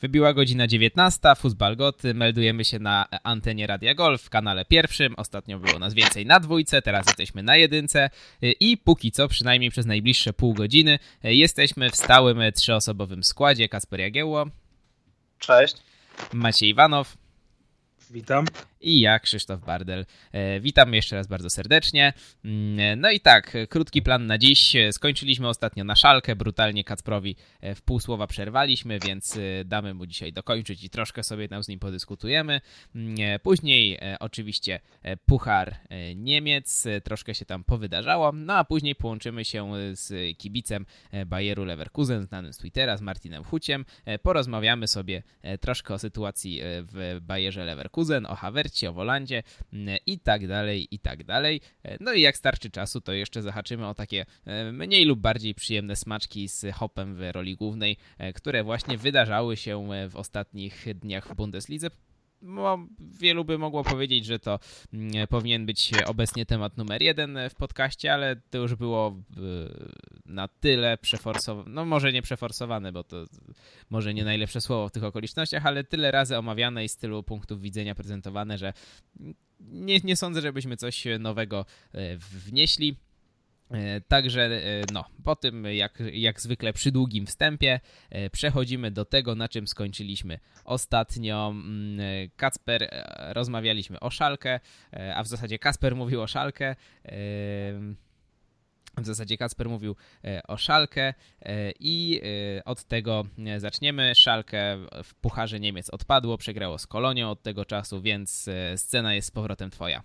Wybiła godzina 19, Fuzbal Goty, meldujemy się na antenie Radia Golf w kanale pierwszym. Ostatnio było nas więcej na dwójce, teraz jesteśmy na jedynce i póki co, przynajmniej przez najbliższe pół godziny, jesteśmy w stałym trzyosobowym składzie. Kasper Jagiełło. Cześć. Maciej Iwanow. Witam i ja, Krzysztof Bardel. E, witam jeszcze raz bardzo serdecznie. Mm, no i tak, krótki plan na dziś. Skończyliśmy ostatnio na szalkę, brutalnie Kacprowi e, w pół słowa przerwaliśmy, więc e, damy mu dzisiaj dokończyć i troszkę sobie tam z nim podyskutujemy. Mm, później oczywiście Puchar Niemiec, troszkę się tam powydarzało, no a później połączymy się z kibicem Bayeru Leverkusen, znanym z Twittera, z Martinem Huciem. Porozmawiamy sobie troszkę o sytuacji w Bayerze Leverkusen, o Havertzie, o Wolandzie mm, i tak dalej, i tak dalej. E, no i jak starczy czasu, to jeszcze zahaczymy o takie e, mniej lub bardziej przyjemne smaczki z hopem w roli głównej, e, które właśnie wydarzały się w ostatnich dniach w Bundeslidze wielu by mogło powiedzieć, że to mm, powinien być obecnie temat numer jeden w podcaście, ale to już było na tyle przeforsowane, no może nie przeforsowane, bo to może nie najlepsze słowo w tych okolicznościach, ale tyle razy omawiane i z tylu punktów widzenia prezentowane, że nie, nie sądzę, żebyśmy coś nowego e, wnieśli. E, także e, no, po tym jak, jak zwykle przy długim wstępie przechodzimy do tego, na czym skończyliśmy ostatnio. Mm, Kacper, rozmawialiśmy o szalkę, a w zasadzie Kasper mówił o szalkę. W zasadzie Kasper mówił e, o Szalkę e, i e, od tego zaczniemy. Szalkę w Pucharze Niemiec odpadło, przegrało z Kolonią od tego czasu, więc scena jest z powrotem twoja.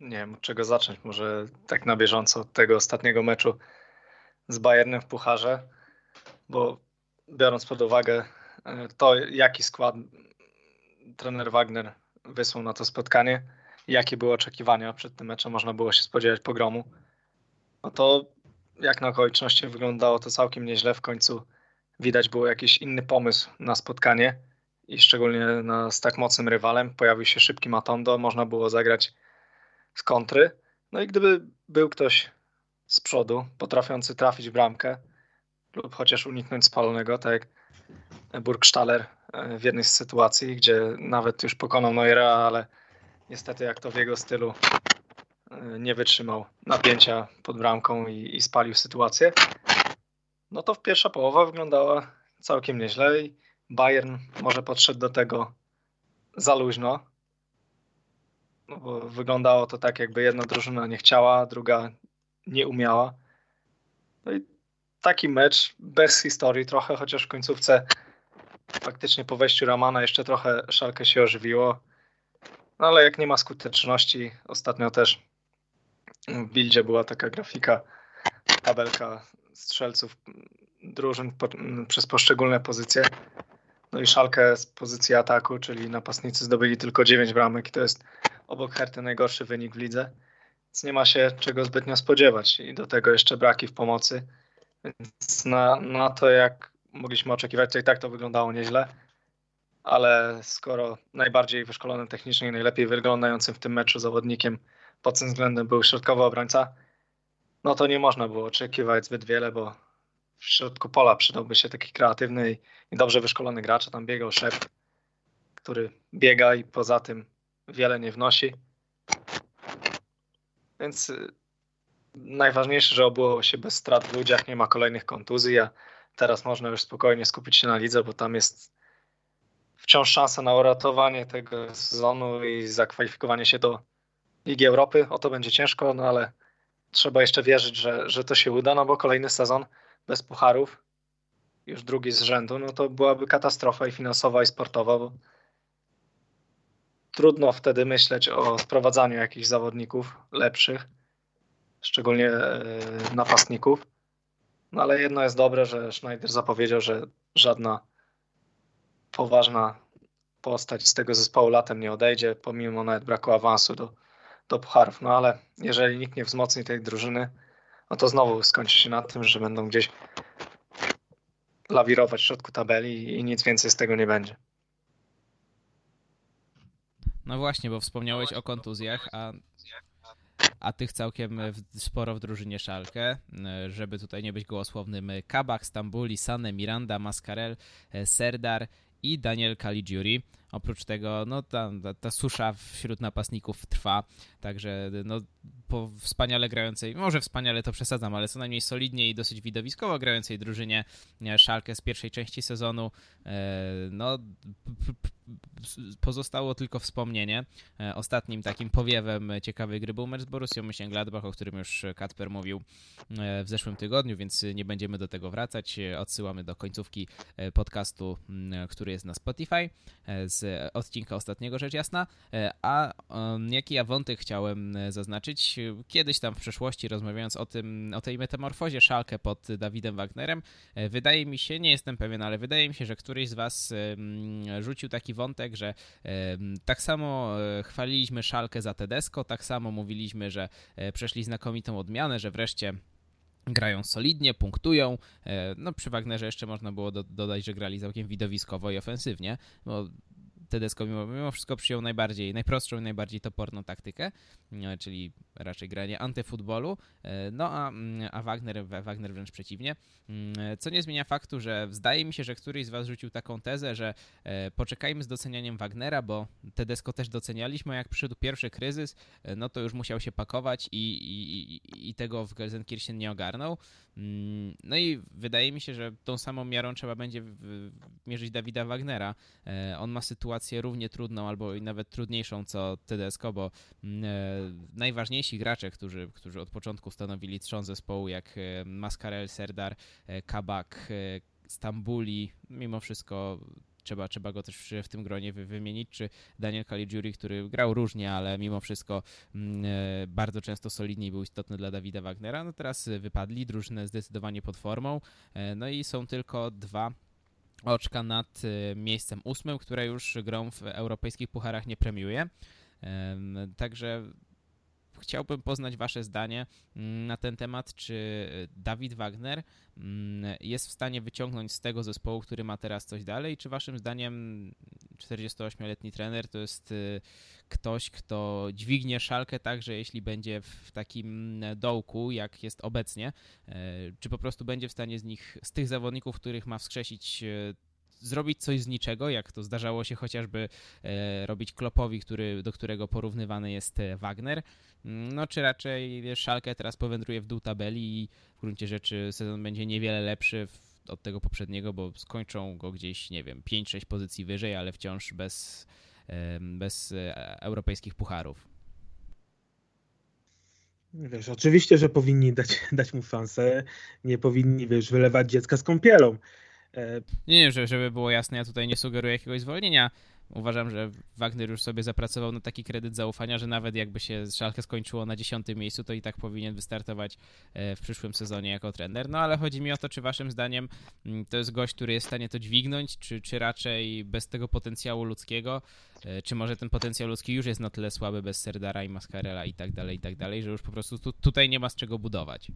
Nie wiem, od czego zacząć. Może tak na bieżąco od tego ostatniego meczu z Bayernem w Pucharze, bo biorąc pod uwagę to, jaki skład trener Wagner wysłał na to spotkanie, jakie były oczekiwania przed tym meczem, można było się spodziewać pogromu, no to jak na okoliczności wyglądało to całkiem nieźle. W końcu widać było jakiś inny pomysł na spotkanie i szczególnie na, z tak mocnym rywalem. Pojawił się szybki Matondo, można było zagrać z kontry. No i gdyby był ktoś z przodu, potrafiący trafić bramkę lub chociaż uniknąć spalonego, tak jak Burgstaller e, w jednej z sytuacji, gdzie nawet już pokonał Neuera, ale niestety jak to w jego stylu e, nie wytrzymał napięcia pod bramką i, i spalił sytuację, no to pierwsza połowa wyglądała całkiem nieźle i Bayern może podszedł do tego za luźno, no bo wyglądało to tak, jakby jedna drużyna nie chciała, druga nie umiała. No i taki mecz bez historii trochę, chociaż w końcówce faktycznie po wejściu Ramana jeszcze trochę szalkę się ożywiło. No ale jak nie ma skuteczności, ostatnio też w buildzie była taka grafika, tabelka strzelców drużyn po, przez poszczególne pozycje. No i szalkę z pozycji ataku, czyli napastnicy zdobyli tylko 9 bramek i to jest obok Herty najgorszy wynik w lidze. Więc nie ma się czego zbytnio spodziewać i do tego jeszcze braki w pomocy. Więc na, na to, jak mogliśmy oczekiwać, to i tak to wyglądało nieźle ale skoro najbardziej wyszkolonym technicznie i najlepiej wyglądającym w tym meczu zawodnikiem pod tym względem był środkowy obrońca, no to nie można było oczekiwać zbyt wiele, bo w środku pola przydałby się taki kreatywny i dobrze wyszkolony gracz, a tam biegał szef, który biega i poza tym wiele nie wnosi. Więc y, najważniejsze, że obyło się bez strat w ludziach, nie ma kolejnych kontuzji, a teraz można już spokojnie skupić się na lidze, bo tam jest wciąż szansa na uratowanie tego sezonu i zakwalifikowanie się do Ligi Europy. O to będzie ciężko, no ale trzeba jeszcze wierzyć, że, że to się uda, no bo kolejny sezon bez pucharów, już drugi z rzędu, no to byłaby katastrofa i finansowa, i sportowa, bo trudno wtedy myśleć o sprowadzaniu jakichś zawodników lepszych, szczególnie e, napastników. No ale jedno jest dobre, że Schneider zapowiedział, że żadna poważna postać z tego zespołu latem nie odejdzie, pomimo nawet braku awansu do, do pucharów. No ale jeżeli nikt nie wzmocni tej drużyny, no to znowu skończy się na tym, że będą gdzieś lawirować w środku tabeli i nic więcej z tego nie będzie. No właśnie, bo wspomniałeś o kontuzjach, a a tych całkiem sporo w drużynie Szalkę, żeby tutaj nie być gołosłownym. Kabak, Stambuli, Sane, Miranda, Mascarel, Serdar i Daniel Caligiuri. Oprócz tego, no ta, ta, susza wśród napastników trwa, także no, po wspaniale grającej, może wspaniale to przesadzam, ale co najmniej solidnie i dosyć widowiskowo grającej drużynie e, Szalkę z pierwszej części sezonu, e, no pozostało tylko wspomnienie. E, ostatnim takim powiewem ciekawej gry był mecz z Borussią Mönchengladbach, o którym już Katper mówił w zeszłym tygodniu, więc nie będziemy do tego wracać. Odsyłamy do końcówki podcastu, który jest na Spotify z odcinka ostatniego, rzecz jasna. A jaki ja wątek chciałem zaznaczyć? kiedyś tam w przeszłości rozmawiając o tym, o tej metamorfozie Szalkę pod Dawidem Wagnerem, e, wydaje mi się, nie jestem pewien, ale wydaje mi się, że któryś z was rzucił taki wątek, że tak samo e, chwaliliśmy Szalkę za Tedesco, tak samo mówiliśmy, że e, przeszli znakomitą odmianę, że wreszcie grają solidnie, punktują. No przy Wagnerze jeszcze można było do, dodać, że grali całkiem widowiskowo i ofensywnie. bo Tedesco mimo, mimo wszystko przyjął najbardziej, najprostszą i najbardziej toporną taktykę, e, czyli raczej granie antyfutbolu, e, no a, mm, a Wagner, Wagner wręcz przeciwnie, mm, co nie zmienia faktu, że zdaje mi się, że któryś z was rzucił taką tezę, że e, poczekajmy z docenianiem Wagnera, bo Tedesco też docenialiśmy, jak przyszedł pierwszy kryzys, no to już musiał się pakować i, i, i tego w Gelsenkirchen nie ogarnął. Mm, no i wydaje mi się, że tą samą miarą trzeba będzie mierzyć Dawida Wagnera. On ma sytuację równie trudną albo nawet trudniejszą co Tedesco, bo najważniejsi gracze, którzy, którzy od początku stanowili trzon zespołu, jak e, Mascarel, Serdar, e, Kabak, e, Stambuli, mimo wszystko trzeba, trzeba go też w tym gronie wymienić, czy Daniel Caligiuri, który grał różnie, ale mimo wszystko mm, bardzo często solidniej był istotny dla Dawida Wagnera. No teraz wypadli, drużynę zdecydowanie pod formą, no i są tylko dwa oczka nad miejscem ósmym, które już grą w europejskich pucharach nie premiuje. Także chciałbym poznać Wasze zdanie mm, na ten temat, czy Dawid Wagner mm, jest w stanie wyciągnąć z tego zespołu, który ma teraz coś dalej, czy Waszym zdaniem 48-letni trener to jest y, ktoś, kto dźwignie szalkę także jeśli będzie w takim dołku, jak jest obecnie, e, czy po prostu będzie w stanie z nich, z tych zawodników, których ma wskrzesić zrobić coś z niczego, jak to zdarzało się chociażby e, robić Klopowi, który, do którego porównywany jest e, Wagner, mm, no czy raczej Szalkę teraz powędruje w dół tabeli i w gruncie rzeczy sezon będzie niewiele lepszy od tego poprzedniego, bo skończą go gdzieś, nie wiem, 5-6 pozycji wyżej, ale wciąż bez, e, bez europejskich pucharów. Wiesz, oczywiście, że powinni dać, dać mu szansę, nie powinni, wiesz, wylewać dziecka z kąpielą. E, nie, nie, żeby było jasne, ja tutaj nie sugeruję jakiegoś zwolnienia. Uważam, że Wagner już sobie zapracował na taki kredyt zaufania, że nawet jakby się Szalkę skończyło na dziesiątym miejscu, to i tak powinien wystartować e, w przyszłym sezonie jako trener. No ale chodzi mi o to, czy waszym zdaniem mm, to jest gość, który jest w stanie to dźwignąć, czy, czy raczej bez tego potencjału ludzkiego, e, czy może ten potencjał ludzki już jest na tyle słaby bez Serdara i Mascarela i tak dalej, i tak dalej, że już po prostu tu, tutaj nie ma z czego budować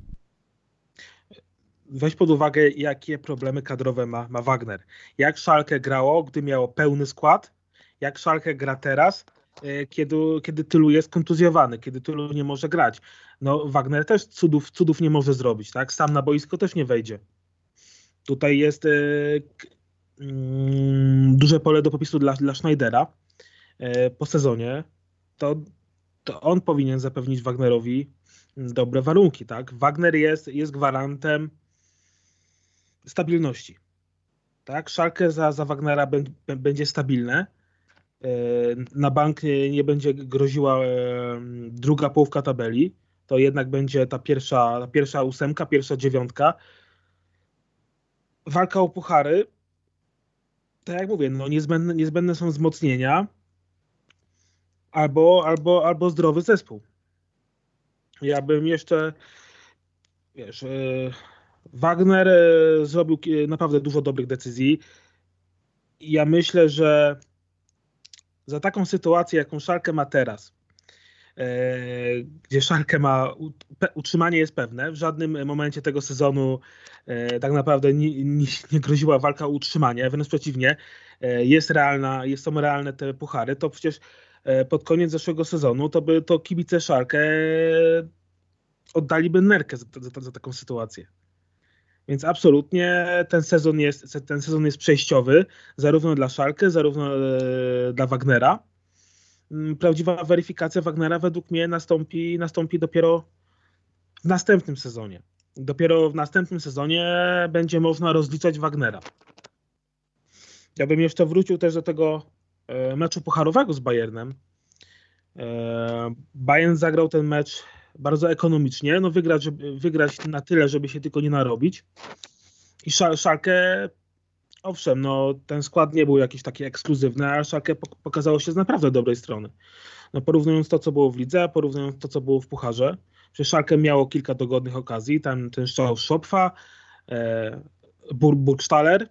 weź pod uwagę, jakie problemy kadrowe ma, ma Wagner. Jak Szalkę grało, gdy miało pełny skład, jak Szalkę gra teraz, e, kiedy, kiedy Tylu jest kontuzjowany, kiedy Tylu nie może grać. No Wagner też cudów, cudów nie może zrobić, tak? Sam na boisko też nie wejdzie. Tutaj jest yy, duże pole do popisu dla, dla Schneidera yy, po sezonie. To, to on powinien zapewnić Wagnerowi dobre warunki, tak? Wagner jest, jest gwarantem stabilności. Tak, Szalkę za, za Wagnera będzie stabilne. E, na bank nie będzie groziła e, druga połówka tabeli. To jednak będzie ta pierwsza, ta pierwsza ósemka, pierwsza dziewiątka. Walka o puchary. Tak jak mówię, no niezbędne, niezbędne są wzmocnienia albo, albo, albo zdrowy zespół. Ja bym jeszcze wiesz, e, Wagner e, zrobił naprawdę dużo dobrych decyzji. Ja myślę, że za taką sytuację, jaką Szalkę ma teraz, e, gdzie Szalkę ma, utrzymanie jest pewne, w żadnym momencie tego sezonu e, tak naprawdę nie, nie, nie groziła walka o utrzymanie, wręcz przeciwnie, jest realna, są realne te puchary, to przecież pod koniec zeszłego sezonu, to by to kibice Szalkę oddaliby nerkę za, za, za taką sytuację. Więc absolutnie ten sezon jest, ten sezon jest przejściowy, zarówno dla Szalkę, zarówno e, dla Wagnera. Mm, prawdziwa weryfikacja Wagnera według mnie nastąpi, nastąpi dopiero w następnym sezonie. Dopiero w następnym sezonie będzie można rozliczać Wagnera. Ja bym jeszcze wrócił też do tego e, meczu pucharowego z Bayernem. E, Bayern zagrał ten mecz bardzo ekonomicznie, no wygrać, wygrać na tyle, żeby się tylko nie narobić. I Szalkę, owszem, no ten skład nie był jakiś taki ekskluzywny, a Szalkę pokazało się z naprawdę dobrej strony. No porównując to, co było w lidze, porównując to, co było w pucharze, że Szalkę miało kilka dogodnych okazji, tam ten strzał Szopfa, e, Bur Burgstaller,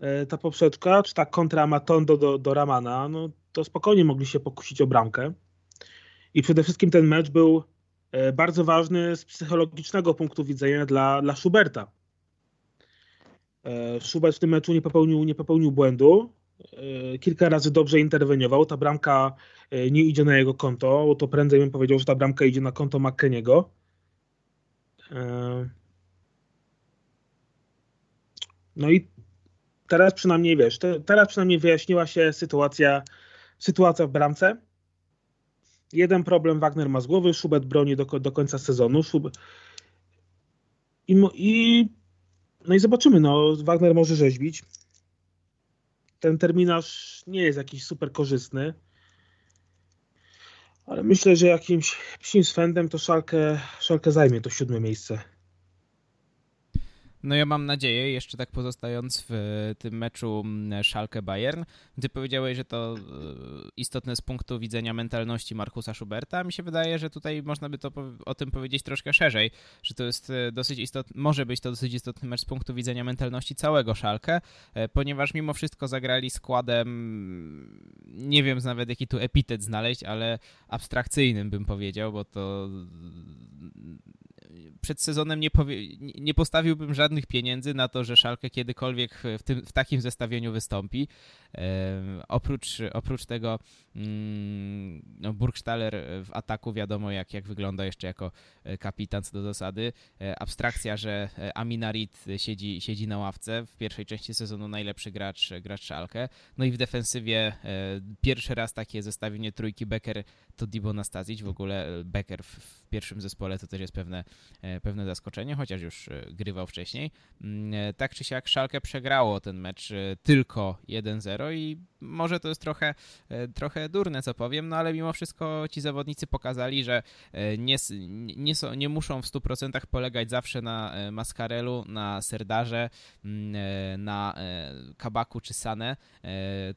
e, ta poprzeczka, czy ta kontra Matondo do, do Ramana, no to spokojnie mogli się pokusić o bramkę. I przede wszystkim ten mecz był e, bardzo ważny z psychologicznego punktu widzenia dla, dla Schuberta. E, Schubert w tym meczu nie popełnił, nie popełnił błędu. E, kilka razy dobrze interweniował. Ta bramka nie idzie na jego konto, bo to prędzej bym powiedział, że ta bramka idzie na konto McKeniego. No i teraz przynajmniej wiesz, teraz przynajmniej wyjaśniła się sytuacja, sytuacja w bramce. Jeden problem Wagner ma z głowy, Schubert broni do, do końca sezonu. I, I, no i zobaczymy, no Wagner może rzeźbić. Ten terminarz nie jest jakiś super korzystny. Ale myślę, że jakimś psim swędem to Szalkę, Szalkę zajmie to siódme miejsce. No ja mam nadzieję, jeszcze tak pozostając w tym meczu mm, Schalke-Bayern, ty powiedziałeś, że to e, istotne z punktu widzenia mentalności Markusa Schuberta. Mi się wydaje, że tutaj można by to o tym powiedzieć troszkę szerzej, że to jest e, dosyć istotny, może być to dosyć istotny mecz z punktu widzenia mentalności całego Schalke, e, ponieważ mimo wszystko zagrali składem, nie wiem nawet jaki tu epitet znaleźć, ale abstrakcyjnym bym powiedział, bo to przed sezonem nie, powie, nie postawiłbym żadnych pieniędzy na to, że Szalkę kiedykolwiek w, tym, w takim zestawieniu wystąpi. Oprócz, oprócz tego mm, no, Burgstaller w ataku wiadomo jak, jak wygląda jeszcze jako e, kapitan co do zasady. E, abstrakcja, że e, Aminarit siedzi, siedzi na ławce. W pierwszej części sezonu najlepszy gracz, gracz Szalkę. No i w defensywie pierwszy raz takie zestawienie trójki Becker to Dibo Nastasic. W ogóle Becker w, w pierwszym zespole to też jest pewne E, pewne zaskoczenie, chociaż już e, grywał wcześniej. Mm, e, tak czy siak Szalkę przegrało ten mecz tylko 1-0 i może to jest trochę, trochę durne, co powiem, no ale mimo wszystko ci zawodnicy pokazali, że nie, nie, są, nie muszą w 100% polegać zawsze na Mascarelu, na Serdarze, mm, na Kabaku czy Sane.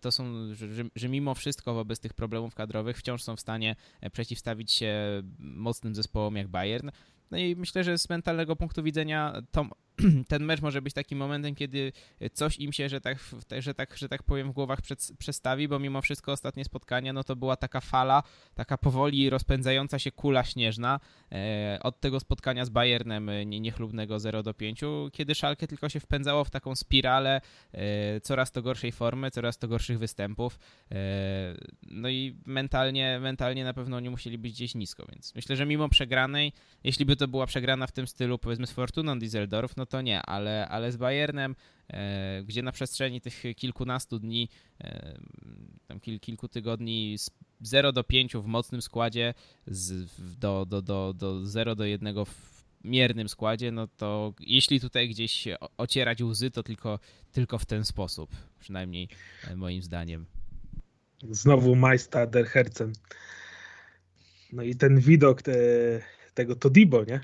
To są, że, że mimo wszystko wobec tych problemów kadrowych wciąż są w stanie przeciwstawić się mocnym zespołom jak Bayern. No i myślę, że z mentalnego punktu widzenia to, ten mecz może być takim momentem, kiedy coś im się, że tak, że tak, że tak powiem, w głowach przed, przestawi, bo mimo wszystko ostatnie spotkania, no to była taka fala, taka powoli rozpędzająca się kula śnieżna e, od tego spotkania z Bayernem e, nie, niechlubnego 0 do 5, kiedy Szalkę tylko się wpędzało w taką spiralę e, coraz to gorszej formy, coraz to gorszych występów. E, no i mentalnie, mentalnie na pewno nie musieli być gdzieś nisko, więc myślę, że mimo przegranej, jeśli by to była przegrana w tym stylu, powiedzmy z Fortuną Düsseldorf, no to nie, ale, ale z Bayernem, e, gdzie na przestrzeni tych kilkunastu dni, e, tam kil, kilku tygodni z 0 do 5 w mocnym składzie, z, do, do, do, do 0 do 1 w miernym składzie, no to jeśli tutaj gdzieś ocierać łzy, to tylko, tylko w ten sposób, przynajmniej e, moim zdaniem. Znowu Majsta der Herzen. No i ten widok te, tego Todibo, nie?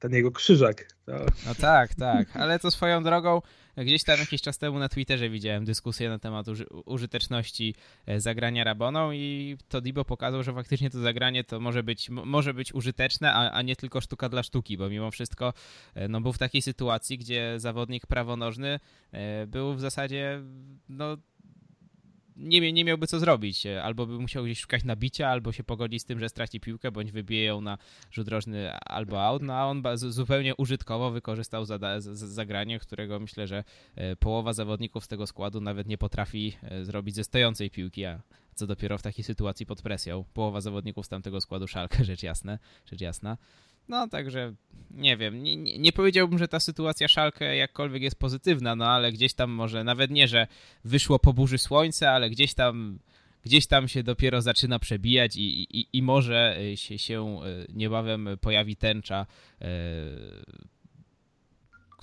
ten jego krzyżak. To... No tak, tak, ale to swoją drogą, gdzieś tam jakiś czas temu na Twitterze widziałem dyskusję na temat uży użyteczności e, zagrania Raboną i to Dibo pokazał, że faktycznie to zagranie to może być, może być użyteczne, a, a nie tylko sztuka dla sztuki, bo mimo wszystko e, no, był w takiej sytuacji, gdzie zawodnik prawonożny e, był w zasadzie no, nie, nie miałby co zrobić. Albo by musiał gdzieś szukać nabicia, albo się pogodzić z tym, że straci piłkę, bądź wybije ją na rzut rożny albo out. No a on zupełnie użytkowo wykorzystał zagranie, którego myślę, że połowa zawodników z tego składu nawet nie potrafi zrobić ze stojącej piłki, a co dopiero w takiej sytuacji pod presją. Połowa zawodników z tamtego składu szalkę, rzecz jasna. Rzecz jasna. No także nie wiem, nie, nie, powiedziałbym, że ta sytuacja szalkę jakkolwiek jest pozytywna, no ale gdzieś tam może nawet nie, że wyszło po burzy słońce, ale gdzieś tam gdzieś tam się dopiero zaczyna przebijać i, i, i może się, się niebawem pojawi tęcza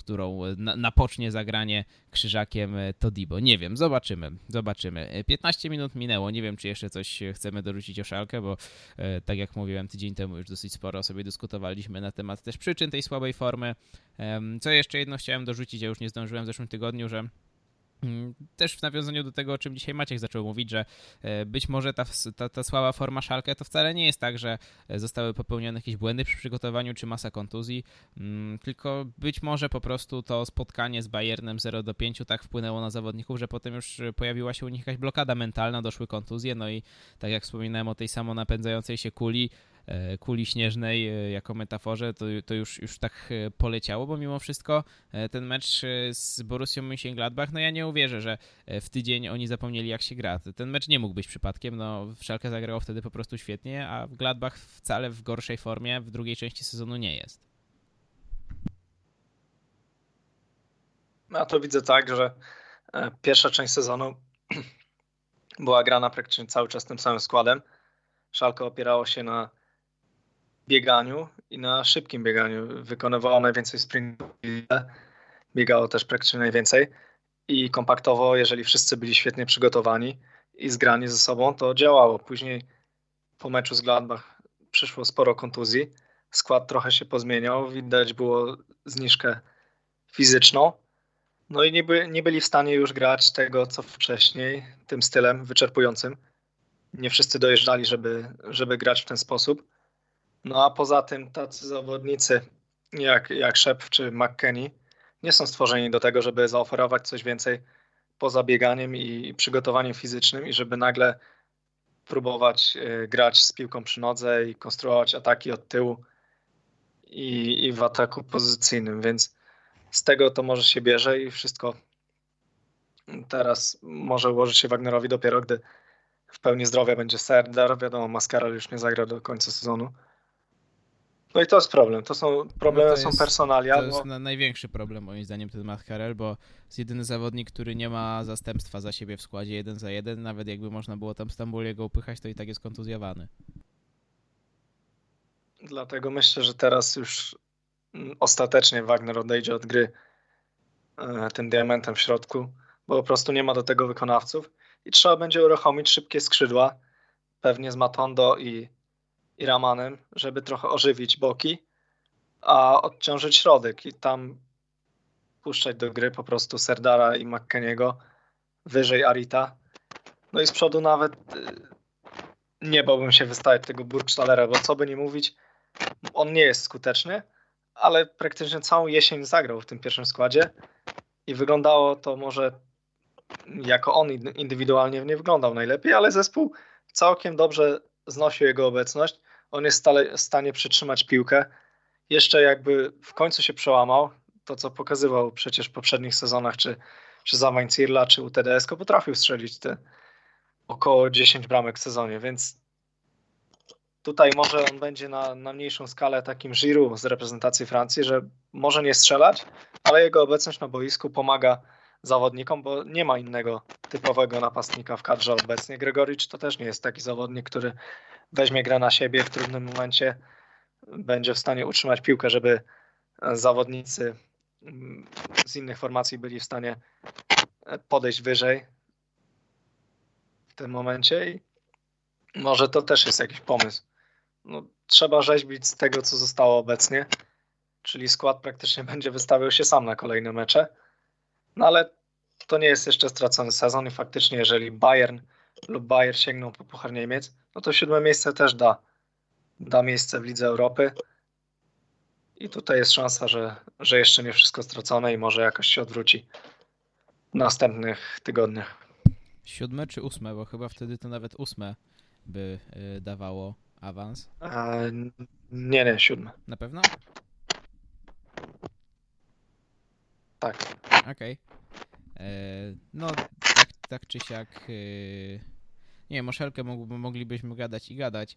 którą napocznie zagranie krzyżakiem e, Todibo. Nie wiem, zobaczymy, zobaczymy. 15 e, minut minęło, nie wiem, czy jeszcze coś chcemy dorzucić o Szalkę, bo e, tak jak mówiłem tydzień temu już dosyć sporo sobie dyskutowaliśmy na temat też przyczyn tej słabej formy. Co jeszcze jedno chciałem dorzucić, ja już nie zdążyłem w zeszłym tygodniu, że też w nawiązaniu do tego, o czym dzisiaj Maciek zaczął mówić, że e, być może ta, ta, ta słaba forma Szalkę to wcale nie jest tak, że e, zostały popełnione jakieś błędy przy przygotowaniu czy masa kontuzji, mm, tylko być może po prostu to spotkanie z Bayernem 0 do 5 tak wpłynęło na zawodników, że potem już pojawiła się u nich jakaś blokada mentalna, doszły kontuzje, no i tak jak wspominałem o tej samo napędzającej się kuli, kuli śnieżnej e, jako metaforze, to, to już, już tak e, poleciało, bo mimo wszystko ten mecz z Borussią Mönchengladbach, no ja nie uwierzę, że w tydzień oni zapomnieli jak się gra. Ten mecz nie mógł być przypadkiem, no Szalkę zagrało wtedy po prostu świetnie, a Gladbach wcale w gorszej formie w drugiej części sezonu nie jest. Ja to widzę tak, że pierwsza część sezonu była grana praktycznie cały czas tym samym składem. Szalka opierało się na bieganiu i na szybkim bieganiu. Wykonywało najwięcej sprintów, biegało też praktycznie najwięcej i kompaktowo, jeżeli wszyscy byli świetnie przygotowani i zgrani ze sobą, to działało. Później po meczu z Gladbach przyszło sporo kontuzji, skład trochę się pozmieniał, widać było zniżkę fizyczną, no i nie, by, nie byli w stanie już grać tego, co wcześniej, tym stylem wyczerpującym. Nie wszyscy dojeżdżali, żeby, żeby grać w ten sposób. No a poza tym tacy zawodnicy jak, jak Shep czy McKenny nie są stworzeni do tego, żeby zaoferować coś więcej poza bieganiem i przygotowaniem fizycznym i żeby nagle próbować e, grać z piłką przy nodze i konstruować ataki od tyłu i, i w ataku pozycyjnym, więc z tego to może się bierze i wszystko teraz może ułożyć się Wagnerowi dopiero, gdy w pełni zdrowia będzie Serdar. Wiadomo, Mascara już nie zagra do końca sezonu. No i to jest problem. To są problemy, no to są jest, personalia. To jest bo... największy problem moim zdaniem ten Matt Harrell, bo jest jedyny zawodnik, który nie ma zastępstwa za siebie w składzie jeden za jeden. Nawet jakby można było tam Stambuliego upychać, to i tak jest kontuzjowany. Dlatego myślę, że teraz już ostatecznie Wagner odejdzie od gry e, tym diamentem w środku, bo po prostu nie ma do tego wykonawców i trzeba będzie uruchomić szybkie skrzydła, pewnie z Matondo i i Ramanem, żeby trochę ożywić boki, a odciążyć środek i tam puszczać do gry po prostu Serdara i McKeniego, wyżej Arita. No i z przodu nawet y, nie bałbym się wystawiać tego Burgstallera, bo co by nie mówić, on nie jest skuteczny, ale praktycznie całą jesień zagrał w tym pierwszym składzie i wyglądało to może jako on indywidualnie nie wyglądał najlepiej, ale zespół całkiem dobrze znosił jego obecność on jest stale w stanie przytrzymać piłkę. Jeszcze jakby w końcu się przełamał, to co pokazywał przecież w poprzednich sezonach, czy, czy za Weinzierla, czy u TDS, potrafił strzelić te około 10 bramek w sezonie, więc tutaj może on będzie na, na mniejszą skalę takim Giroud z reprezentacji Francji, że może nie strzelać, ale jego obecność na boisku pomaga zawodnikom, bo nie ma innego typowego napastnika w kadrze obecnie. Gregoricz to też nie jest taki zawodnik, który weźmie grę na siebie w trudnym momencie, będzie w stanie utrzymać piłkę, żeby zawodnicy z innych formacji byli w stanie podejść wyżej w tym momencie i może to też jest jakiś pomysł. No, trzeba rzeźbić z tego, co zostało obecnie, czyli skład praktycznie będzie wystawiał się sam na kolejne mecze. No ale to nie jest jeszcze stracony sezon i faktycznie, jeżeli Bayern lub Bayern sięgną po Puchar Niemiec, no to siódme miejsce też da, da miejsce w Lidze Europy. I tutaj jest szansa, że, że jeszcze nie wszystko stracone i może jakoś się odwróci w następnych tygodniach. Siódme czy ósme, bo chyba wtedy to nawet ósme by y, dawało awans. A, nie, nie, siódme. Na pewno? Tak. Okej. E, No, tak, tak czy siak. y, Nie wiem, o Szelkę moglibyśmy gadać i gadać.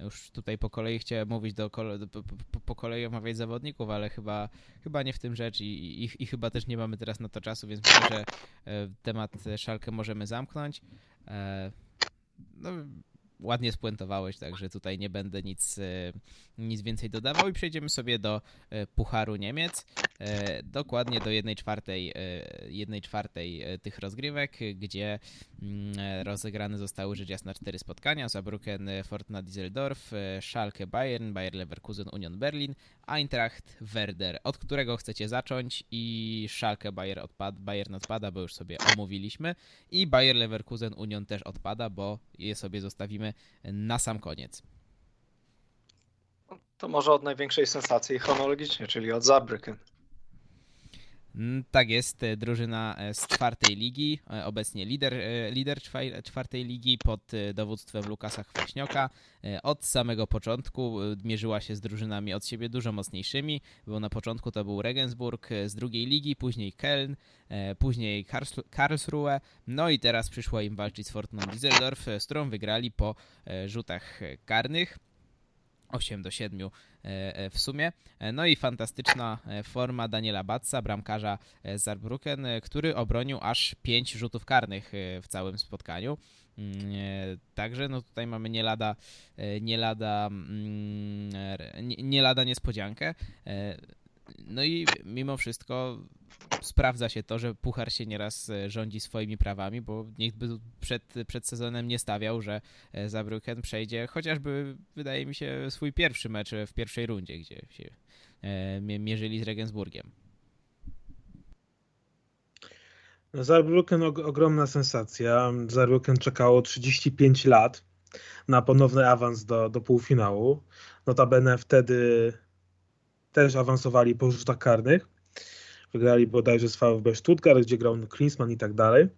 Już tutaj po kolei chciałem mówić do, po, po, po kolei omawiać zawodników, ale chyba, chyba nie w tym rzecz i, i, i chyba też nie mamy teraz na to czasu, więc myślę, że e, temat Szalkę możemy zamknąć. E, No, ładnie spuentowałeś, także tutaj nie będę nic, e, nic więcej dodawał i przejdziemy sobie do e, Pucharu Niemiec. E, dokładnie do 1 czwartej, e, jednej czwartej e, tych rozgrywek, gdzie mm, e, rozegrane zostały rzecz jasna cztery spotkania. Saarbrücken, e, Fortuna Düsseldorf, e, Schalke Bayern, Bayer Leverkusen, Union Berlin, Eintracht Werder. Od którego chcecie zacząć? I Schalke Bayer odpad, Bayern odpada, bo już sobie omówiliśmy. I Bayer Leverkusen Union też odpada, bo je sobie zostawimy na sam koniec. To może od największej sensacji chronologicznie, czyli od Saarbrücken. Mm, Tak jest, e, drużyna e, z czwartej ligi, e, obecnie lider, lider czwartej ligi pod dowództwem Lukasa Chwaśnioka. E, Od samego początku mierzyła się z drużynami od siebie dużo mocniejszymi, bo na początku to był Regensburg z drugiej ligi, później Köln, później Karls- Karlsruhe, no i teraz przyszło im walczyć z Fortuną Düsseldorf, z którą wygrali po rzutach karnych. 8 do 7 e, e, w sumie. E, No i fantastyczna forma Daniela Batza, bramkarza z Saarbrücken, e, który obronił aż 5 rzutów karnych w całym spotkaniu. Mm, Także no tutaj mamy nie lada, nie lada, mm, nie lada niespodziankę. No i mimo wszystko sprawdza się to, że Puchar się nieraz e, rządzi swoimi prawami, bo nikt by przed, przed sezonem nie stawiał, że e, Saarbrücken przejdzie chociażby, wydaje mi się, swój pierwszy mecz w pierwszej rundzie, gdzie się e, mie- mierzyli z Regensburgiem. Saarbrücken og- ogromna sensacja. Saarbrücken czekało 35 lat na ponowny awans do, do półfinału. Notabene wtedy też awansowali po rzutach karnych. Wygrali bodajże z VfB Stuttgart, gdzie grał Klinsmann i tak dalej.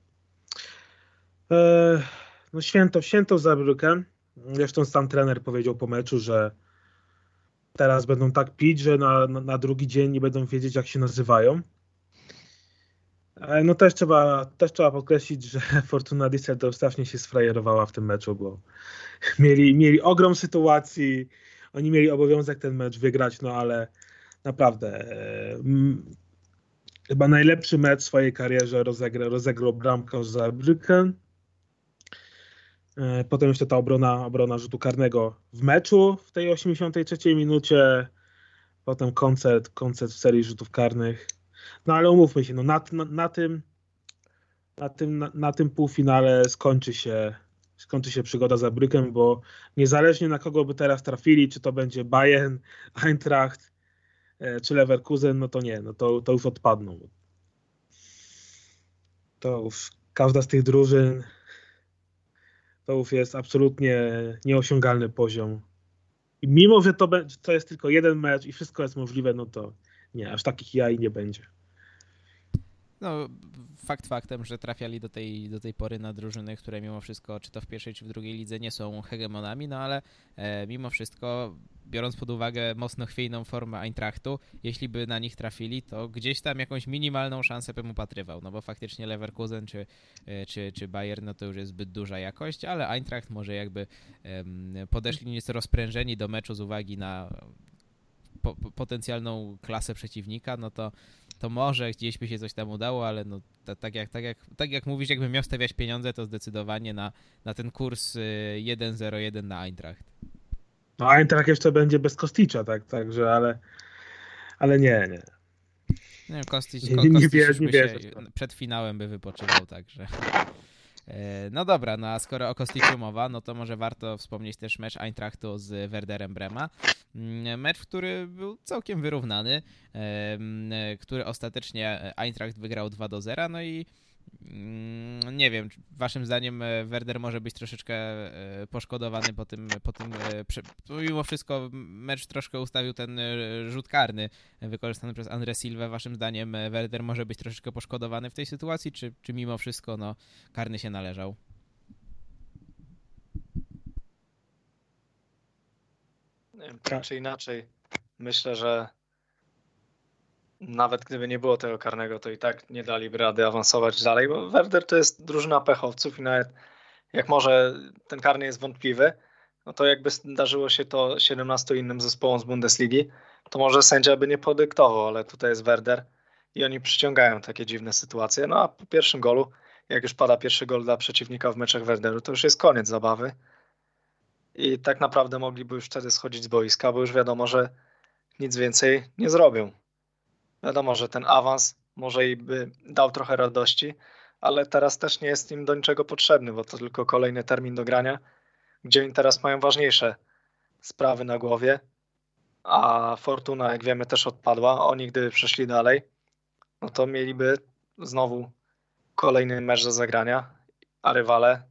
E, No święto, święto Saarbrücken. Zresztą sam trener powiedział po meczu, że teraz będą tak pić, że na, na, na drugi dzień nie będą wiedzieć, jak się nazywają. E, No też trzeba, też trzeba podkreślić, że Fortuna Düsseldorf strasznie się sfrajerowała w tym meczu, bo mieli, mieli ogrom sytuacji, oni mieli obowiązek ten mecz wygrać, no ale naprawdę e, chyba najlepszy mecz w swojej karierze rozegra, rozegrał bramkarz Saarbrücken. E, Potem jeszcze ta obrona, obrona rzutu karnego w meczu w tej 83 minucie. Potem koncert, koncert w serii rzutów karnych. No ale umówmy się, no na, na, na tym na tym, na, na tym półfinale skończy się skończy się przygoda za Brykiem, bo niezależnie na kogo by teraz trafili, czy to będzie Bayern, Eintracht, czy Leverkusen, no to nie, no to, to już odpadną. To już każda z tych drużyn to już jest absolutnie nieosiągalny poziom. I mimo, że to, to jest tylko jeden mecz i wszystko jest możliwe, no to nie, aż takich jaj nie będzie. No, fakt faktem, że trafiali do tej, do tej pory na drużyny, które mimo wszystko, czy to w pierwszej, czy w drugiej lidze, nie są hegemonami, no ale e, mimo wszystko, biorąc pod uwagę mocno chwiejną formę Eintrachtu, jeśli by na nich trafili, to gdzieś tam jakąś minimalną szansę bym upatrywał, no bo faktycznie Leverkusen czy, e, czy, czy Bayern, no to już jest zbyt duża jakość, ale Eintracht może jakby em, podeszli nieco rozprężeni do meczu z uwagi na po, potencjalną klasę przeciwnika, no to to może gdzieś by się coś tam udało, ale no, ta, tak, jak, tak, jak, tak jak mówisz, jakbym miał stawiać pieniądze, to zdecydowanie na, na ten kurs y, 1-0-1 na Eintracht. No Eintracht jeszcze będzie bez Kosticza, tak, także, ale, ale nie, nie. Nie wiem, Kostić, Nie- nie Kostić nie w to. przed finałem E, No dobra, no a skoro o Kosticzu mowa, no to może warto wspomnieć też mecz Eintrachtu z Werderem Brema. Mm, Mecz, który był całkiem wyrównany, który ostatecznie Eintracht wygrał 2 do 0, no i nie wiem, waszym zdaniem e, Werder może być troszeczkę e, poszkodowany po tym, po tym mimo wszystko mecz troszkę ustawił ten rzut karny wykorzystany przez Andre Silva. Waszym zdaniem Werder może być troszeczkę poszkodowany w tej sytuacji, czy, czy mimo wszystko no, karny się należał? tak czy inaczej, myślę, że nawet gdyby nie było tego karnego, to i tak nie daliby rady awansować dalej, bo Werder to jest drużyna pechowców i nawet jak może ten karny jest wątpliwy, no to jakby zdarzyło się to 17 innym zespołom z Bundesligi, to może sędzia by nie podyktował, ale tutaj jest Werder i oni przyciągają takie dziwne sytuacje. No a po pierwszym golu, jak już pada pierwszy gol dla przeciwnika w meczach Werderu, to już jest koniec zabawy i tak naprawdę mogliby już wtedy schodzić z boiska, bo już wiadomo, że nic więcej nie zrobią. Wiadomo, że ten awans może i by dał trochę radości, ale teraz też nie jest im do niczego potrzebny, bo to tylko kolejny termin do grania, gdzie oni teraz mają ważniejsze sprawy na głowie, a Fortuna, jak wiemy, też odpadła. Oni, gdyby przeszli dalej, no to mieliby znowu kolejny mecz do zagrania, a rywale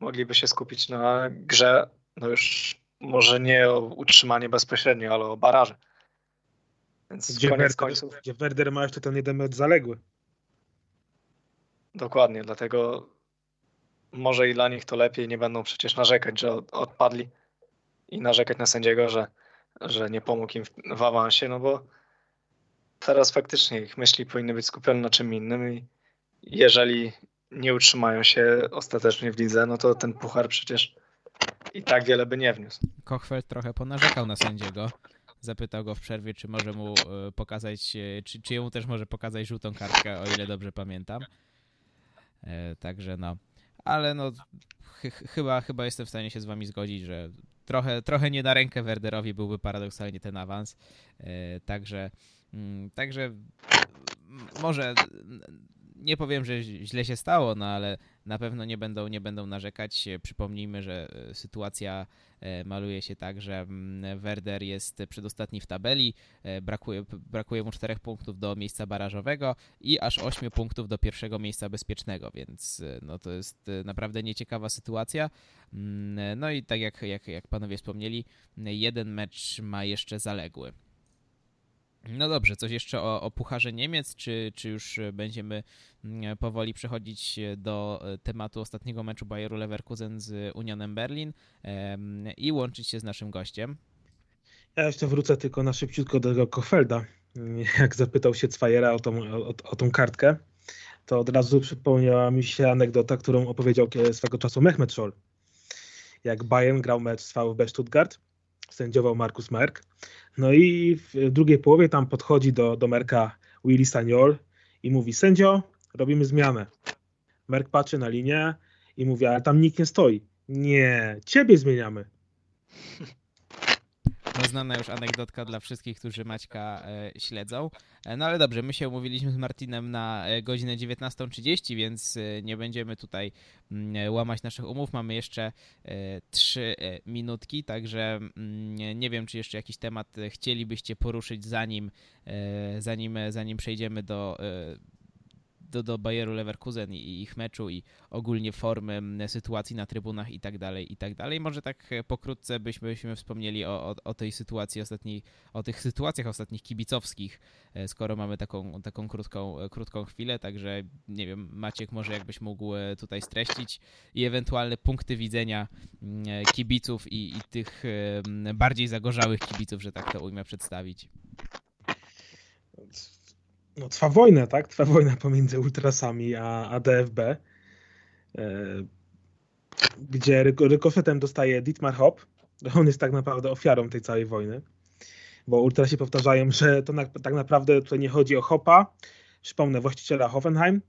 mogliby się skupić na grze no już może nie o utrzymanie bezpośrednio, ale o baraże. Więc gdzie, koniec Werder, końców. gdzie Werder ma jeszcze ten jeden mecz zaległy. Dokładnie, dlatego może i dla nich to lepiej, nie będą przecież narzekać, że odpadli i narzekać na sędziego, że, że nie pomógł im w, awansie, no bo teraz faktycznie ich myśli powinny być skupione na czym innym i jeżeli nie utrzymają się ostatecznie w lidze, no to ten puchar przecież i tak wiele by nie wniósł. Kochfeld trochę ponarzekał na sędziego. Zapytał go w przerwie, czy może mu e, pokazać, e, czy, czy jemu też może pokazać żółtą kartkę, o ile dobrze pamiętam. E, także no, ale no, ch chyba, chyba jestem w stanie się z wami zgodzić, że trochę, trochę nie na rękę Werderowi byłby paradoksalnie ten awans. Także, mm, także może nie powiem, że źle się stało, no ale na pewno nie będą, nie będą narzekać. Przypomnijmy, że e, sytuacja e, maluje się tak, że mm, Werder jest przedostatni w tabeli, e, brakuje, brakuje mu 4 punktów do miejsca barażowego i aż 8 punktów do pierwszego miejsca bezpiecznego, więc no to jest naprawdę nieciekawa sytuacja. Mm, no i tak jak, jak, jak panowie wspomnieli, jeden mecz ma jeszcze zaległy. No dobrze, coś jeszcze o, o Pucharze Niemiec, czy, czy już będziemy mm, powoli przechodzić do e, tematu ostatniego meczu Bayeru Leverkusen z Unionem Berlin i łączyć się z naszym gościem? Ja jeszcze wrócę tylko na szybciutko do Kofelda. Jak zapytał się Cwajera o tą, o, o tą kartkę, to od razu przypomniała mi się anegdota, którą opowiedział swego czasu Mehmet Scholl. Jak Bayern grał mecz z VfB Stuttgart, sędziował Markus Merk. No i w drugiej połowie tam podchodzi do, do Merka Willy Staniol i mówi, sędzio, robimy zmianę. Merk patrzy na linię i mówi, ale tam nikt nie stoi. Nie, ciebie zmieniamy. No, znana już anegdotka dla wszystkich, którzy Maćka e, śledzą. E, no ale dobrze, my się umówiliśmy z Martinem na e, godzinę 19.30, więc e, nie będziemy tutaj m, mm, łamać naszych umów. Mamy jeszcze e, trzy e, minutki, także m, mm, nie wiem, czy jeszcze jakiś temat chcielibyście poruszyć zanim, zanim, zanim przejdziemy do do, do Bayeru Leverkusen i ich meczu i ogólnie formy sytuacji na trybunach i tak dalej, i tak dalej. Może tak e, pokrótce byśmy, byśmy wspomnieli o, o, o, tej sytuacji ostatniej, o tych sytuacjach ostatnich kibicowskich, e, skoro mamy taką, taką krótką, e, krótką chwilę, także nie wiem, Maciek może jakbyś mógł tutaj streścić i ewentualne punkty widzenia kibiców i, i tych bardziej zagorzałych kibiców, że tak to ujmę przedstawić no, trwa wojna, tak? Trwa wojna pomiędzy ultrasami a, a DFB, e, gdzie rykoszetem dostaje Dietmar Hopp. On jest tak naprawdę ofiarą tej całej wojny, bo ultrasi powtarzają, że to na, tak naprawdę tutaj nie chodzi o Hoppa, przypomnę, właściciela Hoffenheim,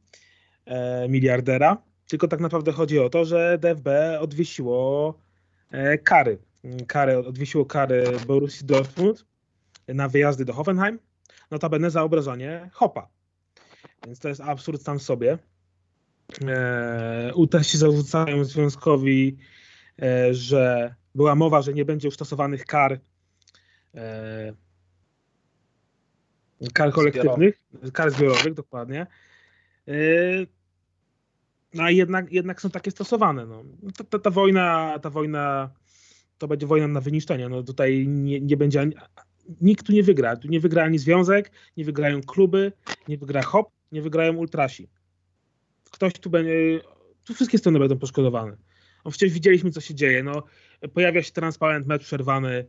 e, miliardera, tylko tak naprawdę chodzi o to, że DFB odwiesiło e, kary. Kary odwiesiło kary Borussii Dortmund na wyjazdy do Hoffenheim notabene za obrażanie Hopa. Więc to jest absurd sam w sobie. E, się zarzucają związkowi, e, że była mowa, że nie będzie już stosowanych kar e, kar kolektywnych, zbiorowych. kar zbiorowych, dokładnie. E, no a jednak, jednak są takie stosowane. No. Ta, ta, ta wojna, ta wojna to będzie wojna na wyniszczenie. No tutaj nie, nie będzie ani, nikt tu nie wygra. Tu nie wygra ani związek, nie wygrają kluby, nie wygra hop, nie wygrają ultrasi. Ktoś tu będzie, tu wszystkie strony będą poszkodowane. No przecież widzieliśmy, co się dzieje. No, pojawia się transparent, mecz przerwany.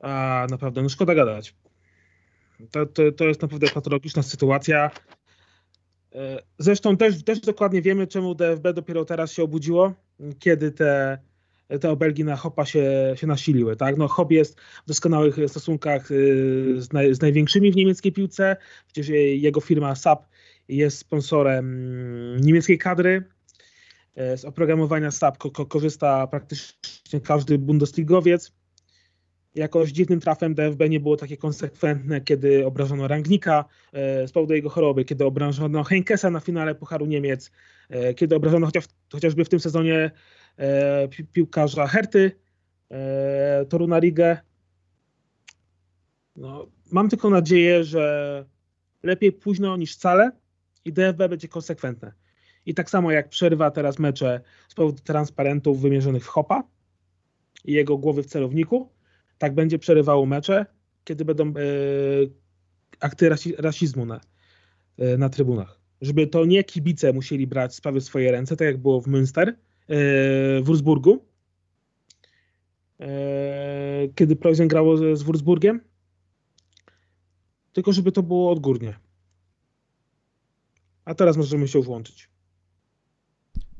A naprawdę, no szkoda gadać. To, to, to jest naprawdę patologiczna sytuacja. E, zresztą też, też dokładnie wiemy, czemu DFB dopiero teraz się obudziło, kiedy te, te obelgi na Hopa się, się nasiliły. Tak? No, Hop jest w doskonałych stosunkach y, z, naj, z największymi w niemieckiej piłce. Przecież jego firma SAP jest sponsorem mm, niemieckiej kadry. E, z oprogramowania SAP korzysta praktycznie każdy Bundesligowiec. Jakoś dziwnym trafem DFB nie było takie konsekwentne, kiedy obrażono Rangnika e, z powodu jego choroby, kiedy obrażono Henkesa na finale Pucharu Niemiec, e, kiedy obrażono chociaż, chociażby w tym sezonie piłkarza Herty, Toruna Rigę. No, mam tylko nadzieję, że lepiej późno niż wcale i DFB będzie konsekwentne. I tak samo jak przerwa teraz mecze z powodu transparentów wymierzonych w Hopa i jego głowy w celowniku, tak będzie przerywało mecze, kiedy będą e, akty rasi, rasizmu na, e, na trybunach. Żeby to nie kibice musieli brać sprawy w swoje ręce, tak jak było w Münster, e, Wurzburgu, e, kiedy Preußen grało z, Wurzburgiem, tylko żeby to było odgórnie. A teraz możemy się włączyć.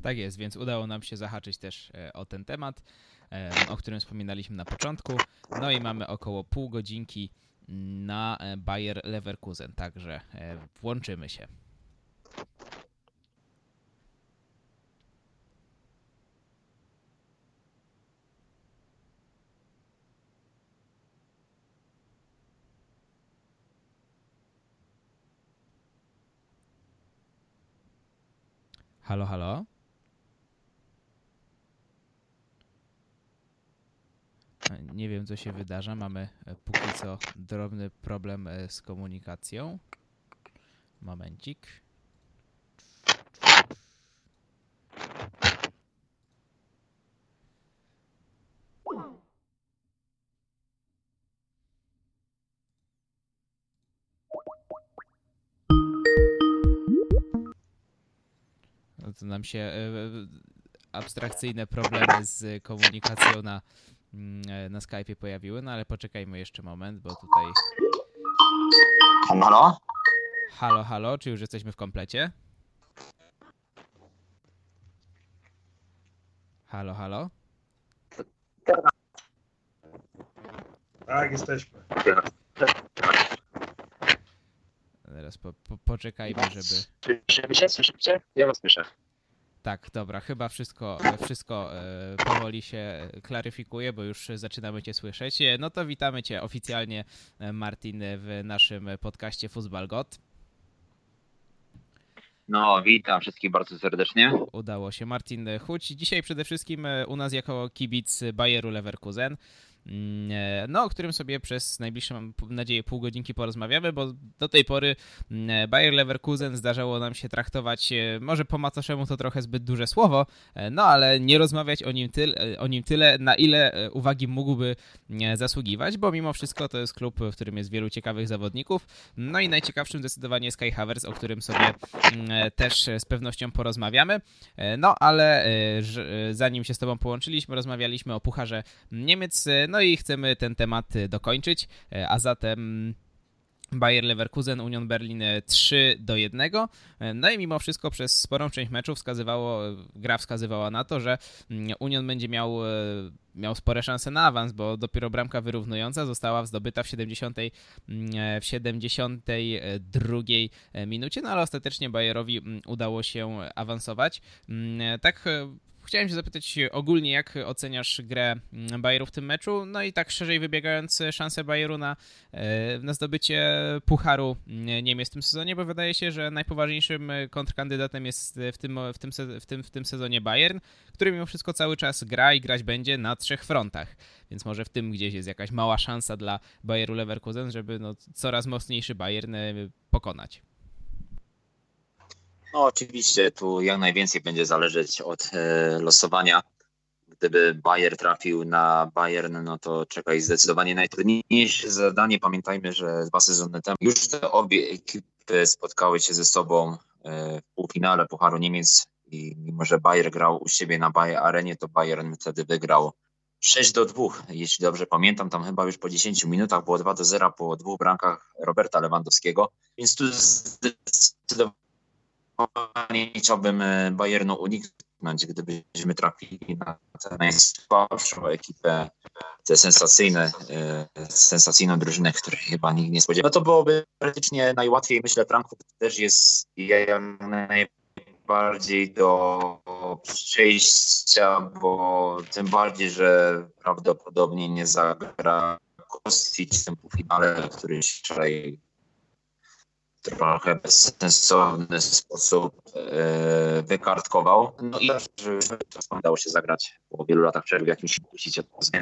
Tak jest, więc udało nam się zahaczyć też e, o ten temat, o którym wspominaliśmy na początku. No i mamy około pół godzinki na Bayer Leverkusen, także włączymy się. Halo, halo? Nie wiem, co się wydarza. Mamy e, póki co drobny problem e, z komunikacją. Momencik. No to nam się e, abstrakcyjne problemy z komunikacją na Mm, e, na Skype'ie pojawiły, no ale poczekajmy jeszcze moment, bo tutaj... Halo? Halo, halo, czy już jesteśmy w komplecie? Halo, halo? Tak, jesteśmy. Teraz po, po, poczekajmy, żeby... Słyszymy się? Słyszycie? Ja was słyszę. Tak, dobra, chyba wszystko, wszystko e, powoli się klaryfikuje, bo już zaczynamy Cię słyszeć. E, no to witamy Cię oficjalnie, e, Martin, w naszym podcaście Fußball God. No, witam wszystkich bardzo serdecznie. Udało się. Martin Chuć. Dzisiaj przede wszystkim u nas jako kibic Bayeru Leverkusen. Mm, e, no, o którym sobie przez najbliższe, mam nadzieję, pół godzinki porozmawiamy, bo do tej pory mm, Bayer Leverkusen zdarzało nam się traktować, e, może po macoszemu to trochę zbyt duże słowo, e, no ale nie rozmawiać o nim, tyle, o nim tyle, na ile uwagi mógłby zasługiwać, bo mimo wszystko to jest klub, w którym jest wielu ciekawych zawodników, no i najciekawszym zdecydowanie jest Kai Havertz, o którym sobie mm, też z pewnością porozmawiamy, no ale zanim się z Tobą połączyliśmy, rozmawialiśmy o Pucharze Niemiec, no i chcemy ten temat y, dokończyć, e, a zatem Bayer Leverkusen, Union Berlin 3 e, do 1. E, no i mimo wszystko przez sporą część meczu wskazywało, gra wskazywała na to, że mm, Union będzie miał, miał spore szanse na awans, bo dopiero bramka wyrównująca została zdobyta w 70, mm, w 72 minucie, no ale ostatecznie Bayerowi mm, udało się awansować. Tak Chciałem się zapytać ogólnie, jak oceniasz grę Bayeru w tym meczu? No i tak szerzej wybiegając, szanse Bayeru na, e, na zdobycie Pucharu Niemiec w tym sezonie, bo wydaje się, że najpoważniejszym kontrkandydatem jest w tym, w tym, w tym, w tym sezonie Bayern, który mimo wszystko cały czas gra i grać będzie na trzech frontach. Więc może w tym gdzieś jest jakaś mała szansa dla Bayeru Leverkusen, żeby no, coraz mocniejszy Bayern e, pokonać. No oczywiście tu jak najwięcej będzie zależeć od e, losowania. Gdyby Bayer trafił na Bayern, no to czeka ich zdecydowanie najtrudniejsze zadanie. Pamiętajmy, że dwa sezony temu już te obie ekipy spotkały się ze sobą e, w półfinale Pucharu Niemiec i mimo, że Bayer grał u siebie na Bayer Arenie, to Bayern wtedy wygrał 6 do 2, jeśli dobrze pamiętam, tam chyba już po 10 minutach było 2 do 0 po dwóch brankach Roberta Lewandowskiego, więc tu zdecydowanie chciałbym e, Bayernu uniknąć, gdybyśmy trafili na tę najsłabszą ekipę, tę sensacyjne, e, sensacyjną drużynę, której chyba nikt nie spodziewał. No to byłoby praktycznie najłatwiej, myślę, Frankfurt też jest najbardziej do przejścia, bo tym bardziej, że prawdopodobnie nie zagra Kostic w tym półfinale, który wczoraj trochę bezsensowny sposób e, wykartkował. No i to udało się zagrać po wielu latach przerwy w jakimś puścić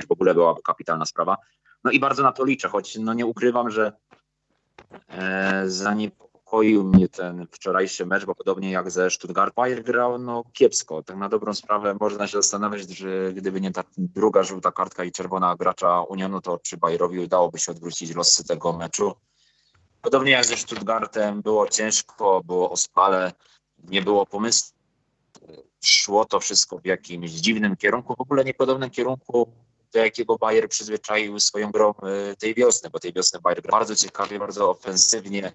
w ogóle była kapitalna sprawa. No i bardzo na to liczę, choć no nie ukrywam, że e, zaniepokoił mnie ten wczorajszy mecz, bo podobnie jak ze Stuttgart Bayer grał no kiepsko. Tak na dobrą sprawę można się zastanawiać, że gdyby nie ta druga żółta kartka i czerwona gracza Unionu, to czy Bayerowi udałoby się odwrócić losy tego meczu. Podobnie jak ze Stuttgartem, było ciężko, było ospale, nie było pomysłu. Szło to wszystko w jakimś dziwnym kierunku, w ogóle niepodobnym kierunku, do jakiego Bayer przyzwyczaił swoją grą y, tej wiosny, bo tej wiosny Bayer gra bardzo ciekawie, bardzo ofensywnie,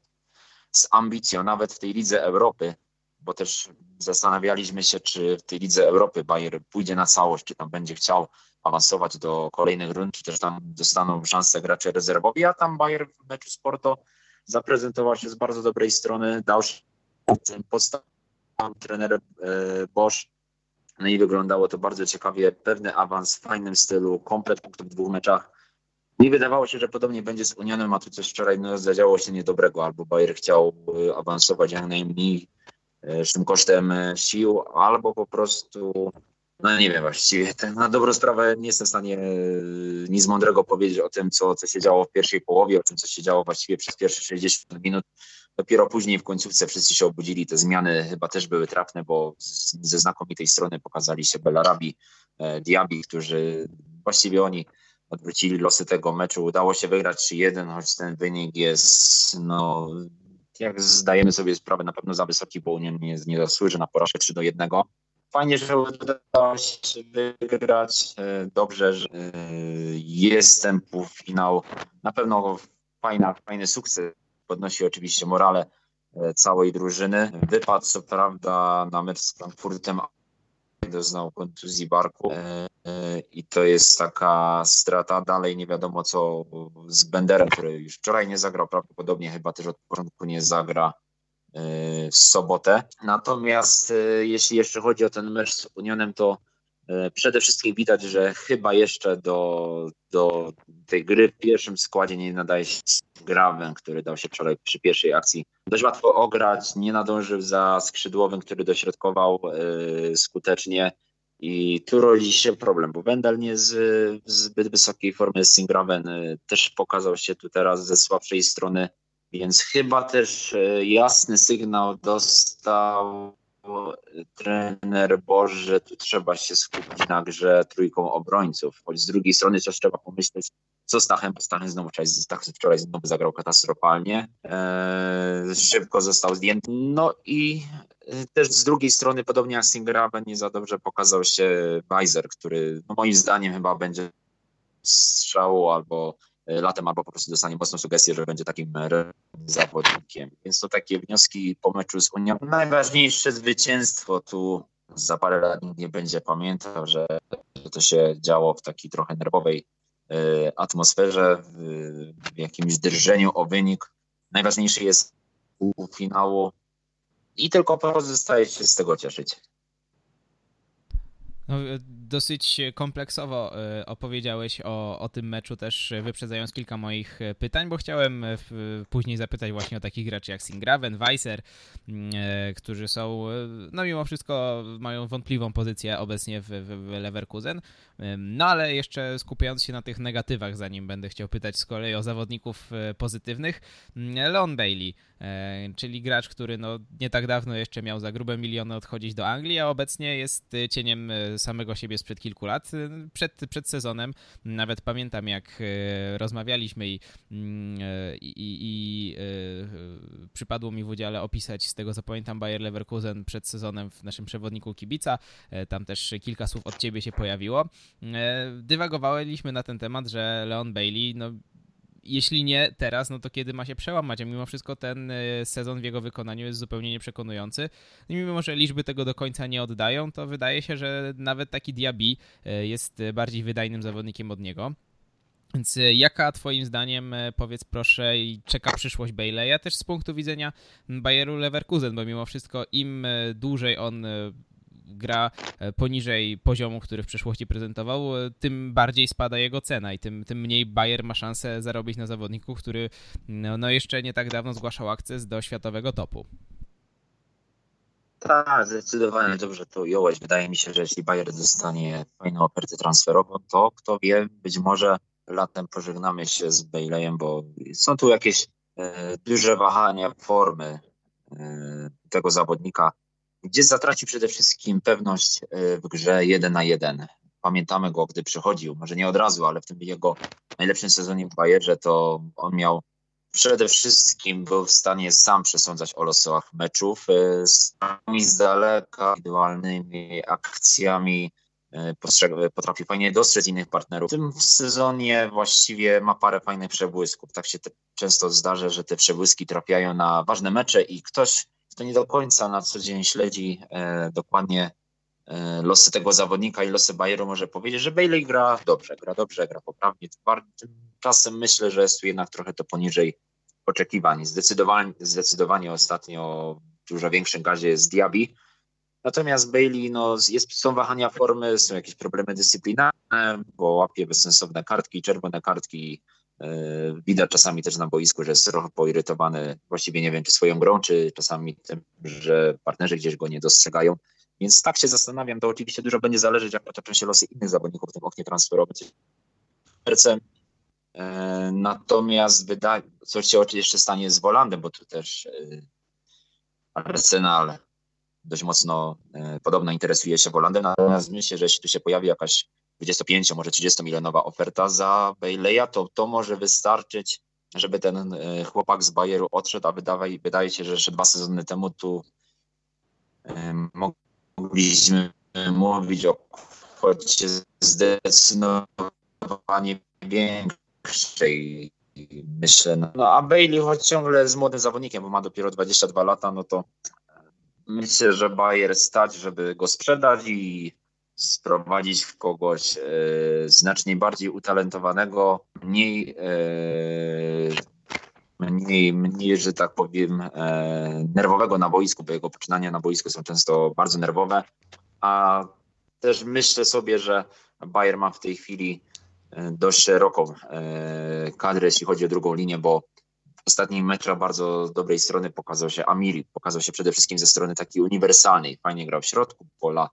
z ambicją, nawet w tej Lidze Europy, bo też zastanawialiśmy się, czy w tej Lidze Europy Bayer pójdzie na całość, czy tam będzie chciał awansować do kolejnych rund, czy też tam dostaną szansę gracze rezerwowi, a tam Bayer w meczu Sporto zaprezentował się z bardzo dobrej strony, dał się podstaw trener e, Bosch, no i wyglądało to bardzo ciekawie, pewny awans w fajnym stylu, komplet punktów w dwóch meczach. Mi wydawało się, że podobnie będzie z Unionem, a tu coś wczoraj no, zadziało się niedobrego, albo Bayer chciał e, awansować jak najmniej tym kosztem e, sił, albo po prostu no nie wiem właściwie, na dobrą sprawę nie jestem w stanie e, nic mądrego powiedzieć o tym, co, co się działo w pierwszej połowie, o tym, co się działo właściwie przez pierwsze 60 minut. Dopiero później w końcówce wszyscy się obudzili, te zmiany chyba też były trafne, bo ze znakomitej strony pokazali się Belarabi, e, Diaby, którzy właściwie oni odwrócili losy tego meczu. Udało się wygrać 3-1, choć ten wynik jest, no, jak zdajemy sobie sprawę, na pewno za wysoki, bo Union nie, nie zasłuży na porażkę 3 do 1 fajnie, że udało się wygrać. E, dobrze, że e, jest ten półfinał. Na pewno fajna, fajny sukces. Podnosi oczywiście morale e, całej drużyny. Wypadł co prawda na mecz z Frankfurtem, doznał kontuzji barku i to jest taka strata. Dalej nie wiadomo co z Benderem, który już wczoraj nie zagrał, prawdopodobnie chyba też od początku nie zagra w sobotę. Natomiast e, jeśli jeszcze chodzi o ten mecz z Unionem, to e, przede wszystkim widać, że chyba jeszcze do, do tej gry w pierwszym składzie nie nadaje się Graven, który dał się wczoraj przy pierwszej akcji. Dość łatwo ograć, nie nadążył za skrzydłowym, który dośrodkował skutecznie. I tu rodzi się problem, bo Wendel nie z zbyt wysokiej formy Singraven też pokazał się tu teraz ze słabszej strony więc chyba też e, jasny sygnał dostał trener Boż, że tu trzeba się skupić na grze trójką obrońców. Choć z drugiej strony też trzeba pomyśleć, co Stachem, bo Stachem znowu wczoraj, Stachem wczoraj znowu zagrał katastrofalnie. Eee, szybko został zdjęty. No i e, też z drugiej strony, podobnie jak Singraven, nie za dobrze pokazał się Weiser, który no moim zdaniem chyba będzie strzału albo E, latem, albo po prostu dostanie mocną sugestię, że będzie takim zawodnikiem. Więc to takie wnioski po meczu z Unią. Najważniejsze zwycięstwo tu za parę lat nikt nie będzie pamiętał, że to się działo w takiej trochę nerwowej e, atmosferze, w jakimś drżeniu o wynik. Najważniejszy jest półfinału i tylko pozostaje się z tego cieszyć. No, dosyć kompleksowo opowiedziałeś o, o tym meczu, też wyprzedzając kilka moich pytań, bo chciałem później zapytać właśnie o takich graczy jak Singraven, Weiser, mm, którzy są, no mimo wszystko mają wątpliwą pozycję obecnie w, w Leverkusen. No ale jeszcze skupiając się na tych negatywach, zanim będę chciał pytać z kolei o zawodników pozytywnych, mm, Leon Bailey, czyli gracz, który no nie tak dawno jeszcze miał za grube miliony odchodzić do Anglii, a obecnie jest y, cieniem y, samego siebie sprzed kilku lat. Przed, przed sezonem nawet pamiętam, jak rozmawialiśmy i, mm, i, i, i przypadło mi w udziale opisać z tego, co pamiętam, Bayer Leverkusen przed sezonem w naszym przewodniku kibica. Tam też kilka słów od ciebie się pojawiło. Dywagowaliśmy na ten temat, że Leon Bailey no, jeśli nie teraz, no to kiedy ma się przełamać? A mimo wszystko ten e, sezon w jego wykonaniu jest zupełnie nieprzekonujący. I mimo, że liczby tego do końca nie oddają, to wydaje się, że nawet taki Diaby e, jest bardziej wydajnym zawodnikiem od niego. Więc e, jaka twoim zdaniem, powiedz proszę, czeka przyszłość Baileya też z punktu widzenia Bayeru Leverkusen, bo mimo wszystko im dłużej on gra e, poniżej poziomu, który w przeszłości prezentował, e, tym bardziej spada jego cena i tym, tym mniej Bayer ma szansę zarobić na zawodniku, który no, no jeszcze nie tak dawno zgłaszał akces do światowego topu. Tak, zdecydowanie dobrze to ująłeś. Wydaje mi się, że jeśli Bayer dostanie fajną ofertę transferową, to kto wie, być może latem pożegnamy się z Baileyem, bo są tu jakieś e, duże wahania formy e, tego zawodnika gdzie zatracił przede wszystkim pewność e, w grze 1 na 1. Pamiętamy go, gdy przychodził, może nie od razu, ale w tym jego najlepszym sezonie w Bayerze to on miał przede wszystkim był w stanie sam przesądzać o losach meczów, sami z daleka, indywidualnymi akcjami e, potrafił fajnie dostrzec innych partnerów. W tym sezonie właściwie ma parę fajnych przebłysków. Tak się często zdarza, że te przebłyski trafiają na ważne mecze i ktoś kto nie do końca na co dzień śledzi e, dokładnie e, losy tego zawodnika i losy Bayeru, może powiedzieć, że Bailey gra dobrze, gra dobrze, gra poprawnie. Tymczasem myślę, że jest tu jednak trochę to poniżej oczekiwań. Zdecydowanie, zdecydowanie ostatnio w dużo większym gazie jest Diaby. Natomiast Bailey, no, jest, są wahania formy, są jakieś problemy dyscyplinarne, bo łapie bezsensowne kartki, czerwone kartki, widać czasami też na boisku, że jest trochę poirytowany, właściwie nie wiem, czy swoją grą, czy czasami tym, że partnerzy gdzieś go nie dostrzegają. Więc tak się zastanawiam, to oczywiście dużo będzie zależeć, jak otoczą się losy innych zawodników w tym oknie transferowym. E, natomiast wydaje, coś się jeszcze stanie z Wolandem, bo tu też e, Arsenal dość mocno podobno interesuje się Wolandem, natomiast myślę, że jeśli tu się pojawi jakaś 25, może 30 milionowa oferta za Baileya, to to może wystarczyć, żeby ten e, chłopak z Bayeru odszedł, a wydaje, wydaje się, że jeszcze dwa sezony temu tu mogliśmy mówić o kwocie zdecydowanie większej. Myślę, no, no a Bailey choć ciągle jest młodym zawodnikiem, bo ma dopiero 22 lata, no to myślę, że Bayer stać, żeby go sprzedać i sprowadzić kogoś e, znacznie bardziej utalentowanego, mniej, e, mniej, mniej, że tak powiem, e, nerwowego na boisku, bo jego poczynania na boisku są często bardzo nerwowe, a też myślę sobie, że Bayer ma w tej chwili dość szeroką kadrę, jeśli chodzi o drugą linię, bo w ostatnim meczu bardzo dobrej strony pokazał się Amiri, pokazał się przede wszystkim ze strony takiej uniwersalnej. Fajnie grał w środku pola,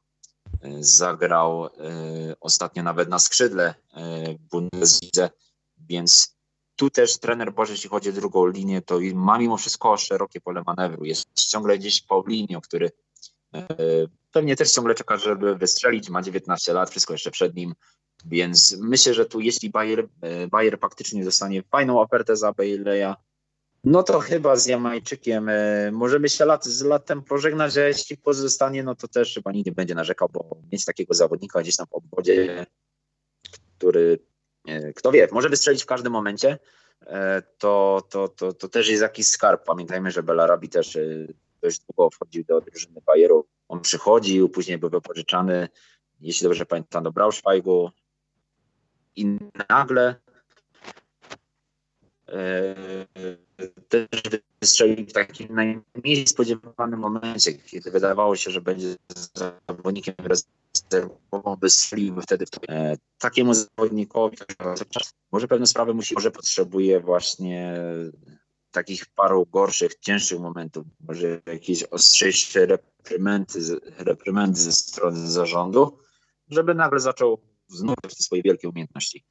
zagrał e, ostatnio nawet na skrzydle e, w Bundeslidze, więc tu też trener Boże, jeśli chodzi o drugą linię, to ma mimo wszystko szerokie pole manewru. Jest ciągle gdzieś Paulinio, który e, pewnie też ciągle czeka, żeby wystrzelić, ma 19 lat, wszystko jeszcze przed nim, więc myślę, że tu jeśli Bayer, Bayer faktycznie dostanie fajną ofertę za Baileya, no to chyba z Jamajczykiem e, możemy się lat, z latem pożegnać, że jeśli pozostanie, no to też chyba nigdy będzie narzekał, bo mieć takiego zawodnika gdzieś tam w obwodzie, który, e, kto wie, może wystrzelić w każdym momencie, e, to, to, to, to też jest jakiś skarb. Pamiętajmy, że Belarabi też dość długo wchodził do drużyny Bayeru. On przychodził, później był wypożyczany, jeśli dobrze pamiętam, do Braunschweigu i nagle też wystrzelił w takim najmniej spodziewanym momencie, kiedy wydawało się, że będzie zawodnikiem rezerwową wystrzeliłby wtedy w to. E, takiemu zawodnikowi może pewne sprawy musi, może potrzebuje właśnie takich paru gorszych, cięższych momentów, może jakieś ostrzejsze reprymendy, reprymendy ze strony zarządu, żeby nagle zaczął znów te swoje wielkie umiejętności.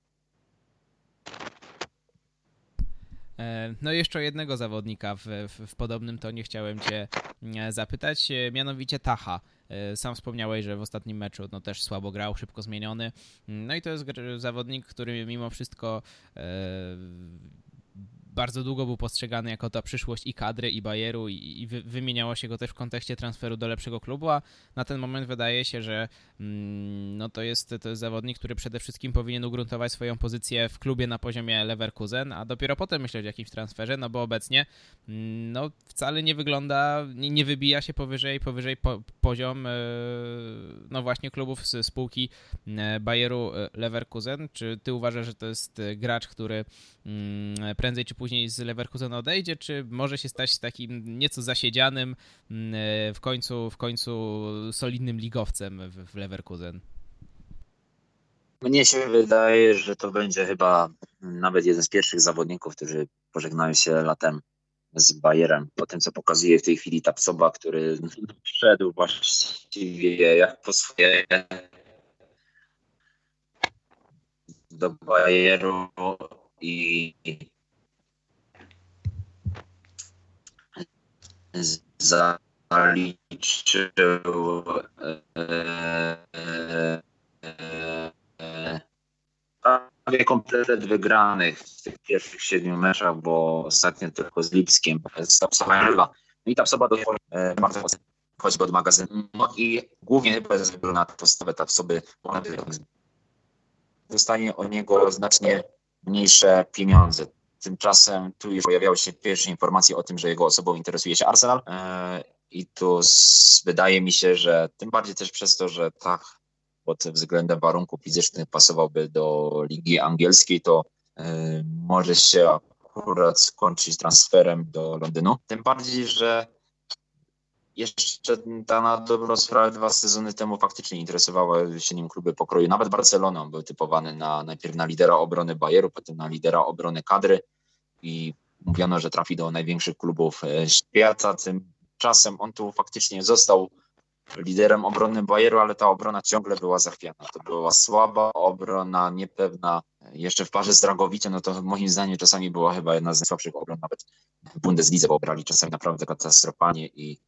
E, no jeszcze o jednego zawodnika w, w, w, podobnym tonie chciałem cię e, zapytać, e, mianowicie Tacha. Sam wspomniałeś, że w ostatnim meczu no, też słabo grał, szybko zmieniony. No i to jest zawodnik, który mimo wszystko bardzo długo był postrzegany jako ta przyszłość i kadry, i Bayeru, i, i wymieniało się go też w kontekście transferu do lepszego klubu, a na ten moment wydaje się, że mm, no to, jest, to jest zawodnik, który przede wszystkim powinien ugruntować swoją pozycję w klubie na poziomie Leverkusen, a dopiero potem myśleć o jakimś transferze, no bo obecnie mm, no wcale nie wygląda, nie, nie wybija się powyżej, powyżej po, poziom e, no właśnie klubów z spółki e, Bayeru e, Leverkusen. Czy ty uważasz, że to jest gracz, który mm, prędzej czy później z Leverkusen odejdzie, czy może się stać takim nieco zasiedzianym, mm, w końcu, w końcu solidnym ligowcem w, w Leverkusen? Mnie się wydaje, że to będzie chyba nawet jeden z pierwszych zawodników, którzy pożegnają się latem z Bayerem. Po tym, co pokazuje w tej chwili Tapsoba, który wszedł właściwie jak po swoje do Bayeru i zaliczył prawie komplet wygranych w tych pierwszych siedmiu meczach, bo ostatnio tylko z Lipskiem z Tapsowa No i Tapsoba do choćby od magazynu. No i głównie ze względu na postawę Tapsoby dostanie o niego znacznie mniejsze pieniądze. Tymczasem tu już pojawiały się pierwsze informacje o tym, że jego osobą interesuje się Arsenal. E, I tu wydaje mi się, że tym bardziej też przez to, że tak pod względem warunków fizycznych pasowałby do ligi angielskiej, to e, może się akurat skończyć transferem do Londynu. Tym bardziej, że jeszcze ta na dobrą sprawę dwa sezony temu faktycznie interesowały się nim kluby pokroju. Nawet Barcelona był typowany na, najpierw na lidera obrony Bayeru, potem na lidera obrony kadry i mówiono, że trafi do największych klubów e, świata. Tymczasem on tu faktycznie został liderem obrony Bayeru, ale ta obrona ciągle była zachwiana. To była słaba obrona, niepewna. Jeszcze w parze z Dragowicem, no to moim zdaniem czasami była chyba jedna z najsłabszych obron, nawet w Bundeslidze, bo obrali czasami naprawdę katastrofalnie i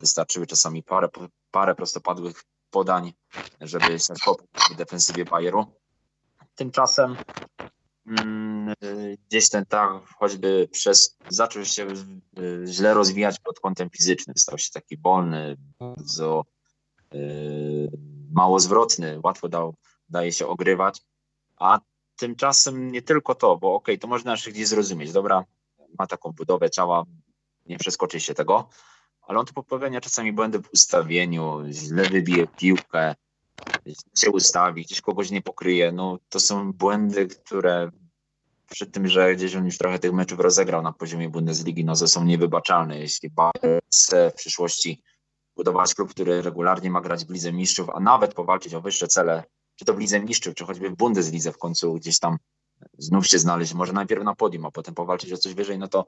wystarczyły czasami parę, parę prostopadłych podań, żeby się w defensywie Bayeru. Tymczasem Mm, gdzieś ten tak choćby przez, zaczął się y, źle rozwijać pod kątem fizycznym, stał się taki wolny, bardzo yy, mało zwrotny, łatwo dał, daje się ogrywać, a tymczasem nie tylko to, bo okej, okay, to można jeszcze gdzieś zrozumieć, dobra, ma taką budowę ciała, nie przeskoczy się tego, ale on tu popełnia czasami błędy w ustawieniu, źle wybije piłkę, się ustawi, gdzieś kogoś nie pokryje. No, to są błędy, które przy tym, że gdzieś on już trochę tych meczów rozegrał na poziomie Bundesligi, no są niewybaczalne. Jeśli chce w przyszłości budować klub, który regularnie ma grać w Lidze Mistrzów, a nawet powalczyć o wyższe cele, czy to w Lidze Mistrzów, czy choćby w Bundeslidze w końcu gdzieś tam znów się znaleźć, może najpierw na podium, a potem powalczyć o coś wyżej, no to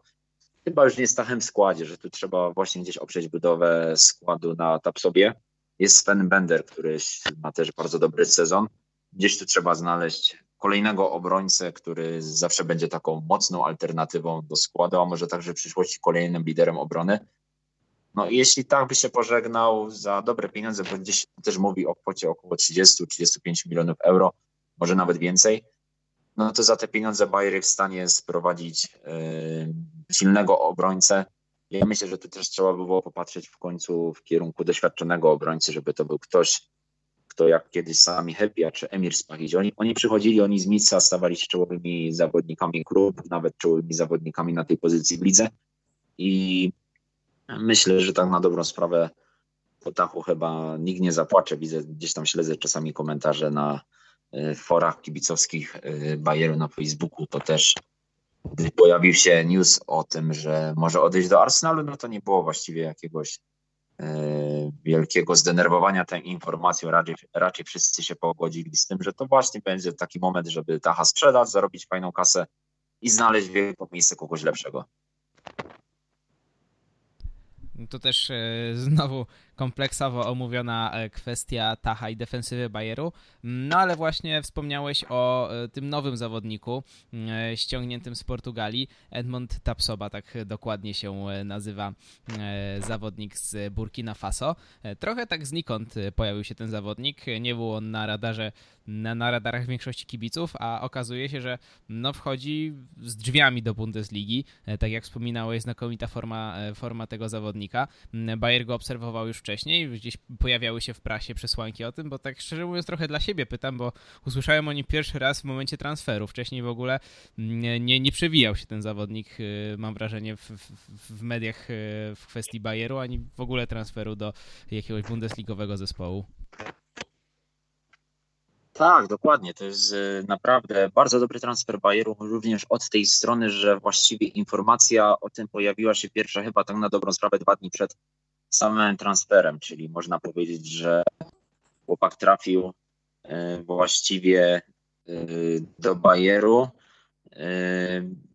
chyba już nie jest tachem w składzie, że tu trzeba właśnie gdzieś oprzeć budowę składu na Tapsobie. Jest Sven Bender, który ma też bardzo dobry sezon. Gdzieś tu trzeba znaleźć kolejnego obrońcę, który zawsze będzie taką mocną alternatywą do składu, a może także w przyszłości kolejnym liderem obrony. No i jeśli tak by się pożegnał za dobre pieniądze, bo gdzieś też mówi o kwocie około 30-35 milionów euro, może nawet więcej, no to za te pieniądze Bayer jest w stanie sprowadzić yy, silnego obrońcę. Ja myślę, że tu też trzeba by było popatrzeć w końcu w kierunku doświadczonego obrońcy, żeby to był ktoś, kto jak kiedyś sami Hepia czy Emir Spachidzi. Oni, oni przychodzili, oni z miejsca stawali się czołowymi zawodnikami klubów, nawet czołowymi zawodnikami na tej pozycji w lidze i myślę, że tak na dobrą sprawę po tachu chyba nikt nie zapłacze. Widzę, gdzieś tam śledzę czasami komentarze na y, forach kibicowskich y, Bayernu na Facebooku, to też gdy pojawił się news o tym, że może odejść do Arsenalu, no to nie było właściwie jakiegoś y, wielkiego zdenerwowania tą informacją. Raczej, raczej wszyscy się pogodzili z tym, że to właśnie będzie taki moment, żeby Tacha sprzedać, zarobić fajną kasę i znaleźć w jego miejsce kogoś lepszego. To też e, znowu kompleksowo omówiona e, kwestia Tacha i defensywy Bayeru. No ale właśnie wspomniałeś o e, tym nowym zawodniku ściągniętym z Portugalii, Edmond Tapsoba, tak dokładnie się nazywa zawodnik z Burkina Faso. Trochę tak znikąd pojawił się ten zawodnik, nie był on na radarze na, na radarach większości kibiców, a okazuje się, że no wchodzi z drzwiami do Bundesligi. Tak jak wspominałeś, znakomita forma, forma tego zawodnika. Bayer go obserwował już wcześniej, gdzieś pojawiały się w prasie przesłanki o tym, bo tak szczerze mówiąc trochę dla siebie pytam, bo usłyszałem o nim pierwszy raz w momencie transferu. Wcześniej w ogóle nie, nie, nie przewijał się ten zawodnik, y, mam wrażenie, w, w, w mediach y, w kwestii Bayeru, ani w ogóle transferu do jakiegoś bundesligowego zespołu. Tak, dokładnie. To jest y, naprawdę bardzo dobry transfer Bayeru, również od tej strony, że właściwie informacja o tym pojawiła się pierwsza chyba tak na dobrą sprawę dwa dni przed samym transferem, czyli można powiedzieć, że chłopak trafił y, właściwie y, do Bayeru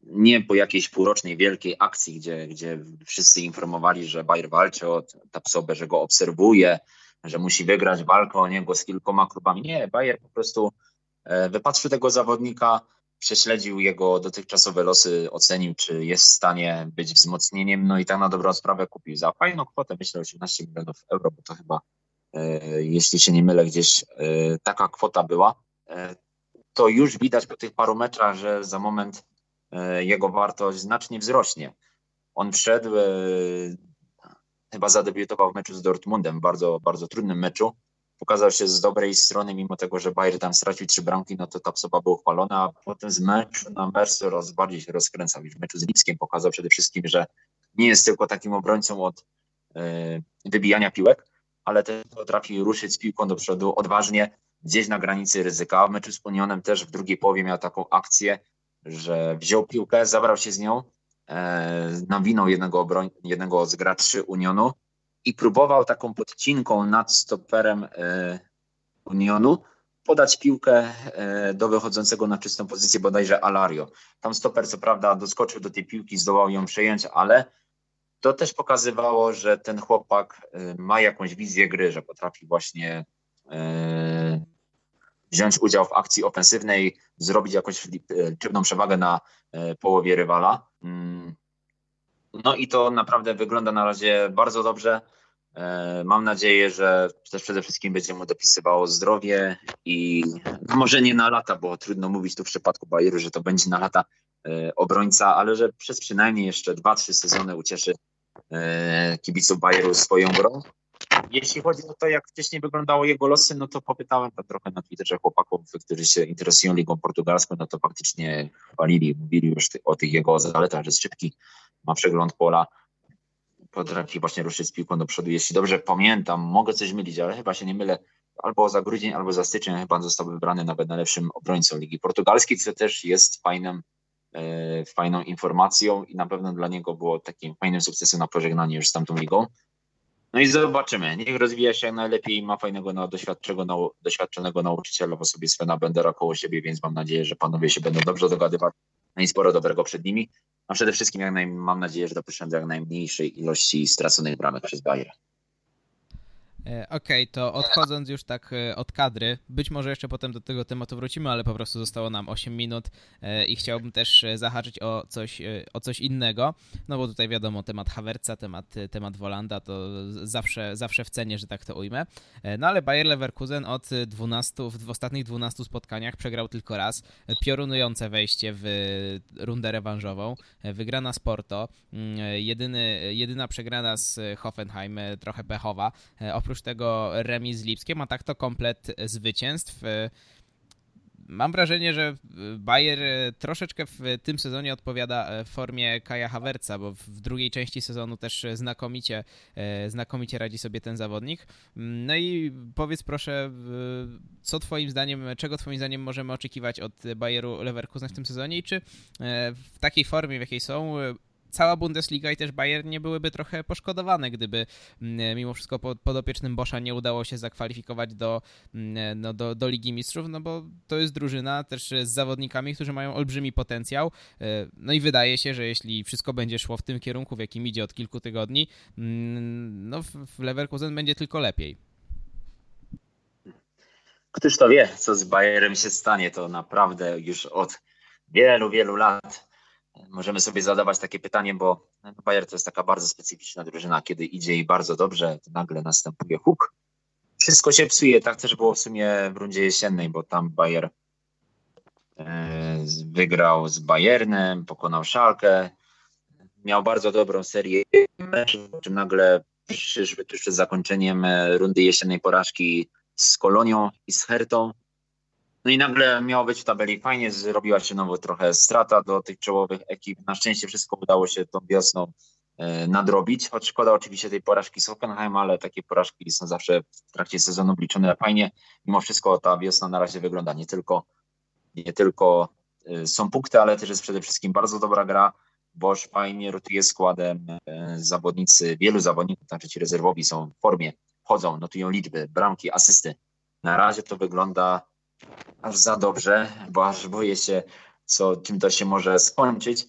nie po jakiejś półrocznej wielkiej akcji, gdzie, gdzie wszyscy informowali, że Bayer walczy o Tapsobę, że go obserwuje, że musi wygrać walkę o niego z kilkoma klubami. Nie, Bayer po prostu e, wypatrzył tego zawodnika, prześledził jego dotychczasowe losy, ocenił, czy jest w stanie być wzmocnieniem, no i tak na dobrą sprawę kupił za fajną kwotę, myślę 18 milionów euro, bo to chyba, e, jeśli się nie mylę, gdzieś e, taka kwota była. To już widać po tych paru meczach, że za moment jego wartość znacznie wzrośnie. On wszedł chyba zadebiutował w meczu z Dortmundem, bardzo, bardzo trudnym meczu. Pokazał się z dobrej strony, mimo tego, że Bayern tam stracił trzy bramki, no to ta osoba była chwalona, a potem z meczu na mecz coraz bardziej się rozkręcał. Już w meczu z Lipskiem pokazał przede wszystkim, że nie jest tylko takim obrońcą od y, wybijania piłek, ale też potrafi ruszyć z piłką do przodu odważnie, gdzieś na granicy ryzyka. W meczu z Unionem też w drugiej połowie miał taką akcję, że wziął piłkę, zabrał się z nią, E, nawinął jednego, obroń, jednego z graczy Unionu i próbował taką podcinką nad stoperem e, Unionu podać piłkę e, do wychodzącego na czystą pozycję bodajże Alario. Tam stoper co prawda doskoczył do tej piłki, zdołał ją przejąć, ale to też pokazywało, że ten chłopak ma jakąś wizję gry, że potrafi właśnie wziąć udział w akcji ofensywnej, zrobić jakąś liczebną przewagę na połowie rywala. No i to naprawdę wygląda na razie bardzo dobrze. E, mam nadzieję, że też przede wszystkim będzie mu dopisywało zdrowie i może nie na lata, bo trudno mówić tu w przypadku Bayeru, że to będzie na lata e, obrońca, ale że przez przynajmniej jeszcze 2-3 sezony ucieszy e, kibiców Bayeru swoją grą. Jeśli chodzi o to, jak wcześniej wyglądało jego losy, no to popytałem tam trochę na Twitterze chłopaków, którzy się interesują ligą portugalską, no to faktycznie chwalili, mówili już o tych jego zaletach, że jest szybki, ma przegląd pola, potrafi właśnie ruszyć z piłką do przodu. Jeśli dobrze pamiętam, mogę coś mylić, ale chyba się nie mylę, albo za grudzień, albo za styczeń chyba został wybrany nawet najlepszym obrońcą Ligi Portugalskiej, co też jest fajnym, e, fajną informacją i na pewno dla niego było takim fajnym sukcesem na pożegnanie już z tamtą ligą. No i zobaczymy. Niech rozwija się jak najlepiej. Ma fajnego, no, doświadczonego, doświadczonego nauczyciela w osobie Svena Bendera koło siebie, więc mam nadzieję, że panowie się będą dobrze dogadywać. No i sporo dobrego przed nimi. A przede wszystkim jak naj, mam nadzieję, że dopuszczą do jak najmniejszej ilości straconych bramek przez Bayern. E, okej, okay, to odchodząc już tak e, od kadry, być może jeszcze potem do tego tematu wrócimy, ale po prostu zostało nam 8 minut e, i chciałbym też zahaczyć o coś, o coś innego, no bo tutaj wiadomo, temat Havertza, temat, temat Wolanda to zawsze, zawsze w cenie, że tak to ujmę. No ale Bayer Leverkusen od 12, w ostatnich 12 spotkaniach przegrał tylko raz. Piorunujące wejście w rundę rewanżową. Wygrana z Porto, mm, jedyny, jedyna przegrana z Hoffenheim, trochę pechowa. Oprócz oprócz tego remis z Lipskiem, a tak to komplet zwycięstw. Mam wrażenie, że Bayer troszeczkę w tym sezonie odpowiada formie Kaja Havertza, bo w drugiej części sezonu też znakomicie, znakomicie radzi sobie ten zawodnik. No i powiedz proszę, co twoim zdaniem, czego twoim zdaniem możemy oczekiwać od Bayeru Leverkusen w tym sezonie i czy w takiej formie, w jakiej są, cała Bundesliga i też Bayern nie byłyby trochę poszkodowane, gdyby mm, mimo wszystko podopiecznym Boscha nie udało się zakwalifikować do, mm, no, do, do Ligi Mistrzów, no bo to jest drużyna też z zawodnikami, którzy mają olbrzymi potencjał. E, no i wydaje się, że jeśli wszystko będzie szło w tym kierunku, w jakim idzie od kilku tygodni, mm, no w Leverkusen będzie tylko lepiej. Któż to wie, co z Bayerem się stanie, to naprawdę już od wielu, wielu lat możemy sobie zadawać takie pytanie, bo Bayer to jest taka bardzo specyficzna drużyna, kiedy idzie i bardzo dobrze, to nagle następuje huk. Wszystko się psuje, tak też było w sumie w rundzie jesiennej, bo tam Bayer e, wygrał z Bayernem, pokonał Szalkę, miał bardzo dobrą serię meczów, czym nagle przyszły tuż przed zakończeniem rundy jesiennej porażki z Kolonią i z Hertą. No i nagle miało być w tabeli fajnie, zrobiła się nowo trochę strata do tych czołowych ekip. Na szczęście wszystko udało się tą wiosną e, nadrobić, choć szkoda oczywiście tej porażki z Hockenheim, ale takie porażki są zawsze w trakcie sezonu liczone fajnie. Mimo wszystko ta wiosna na razie wygląda nie tylko, nie tylko e, są punkty, ale też jest przede wszystkim bardzo dobra gra. Bosch fajnie rotuje składem, e, zawodnicy, wielu zawodników, znaczy ci rezerwowi są w formie, chodzą, notują liczby, bramki, asysty. Na razie to wygląda aż za dobrze, bo aż boję się, co, czym to się może skończyć.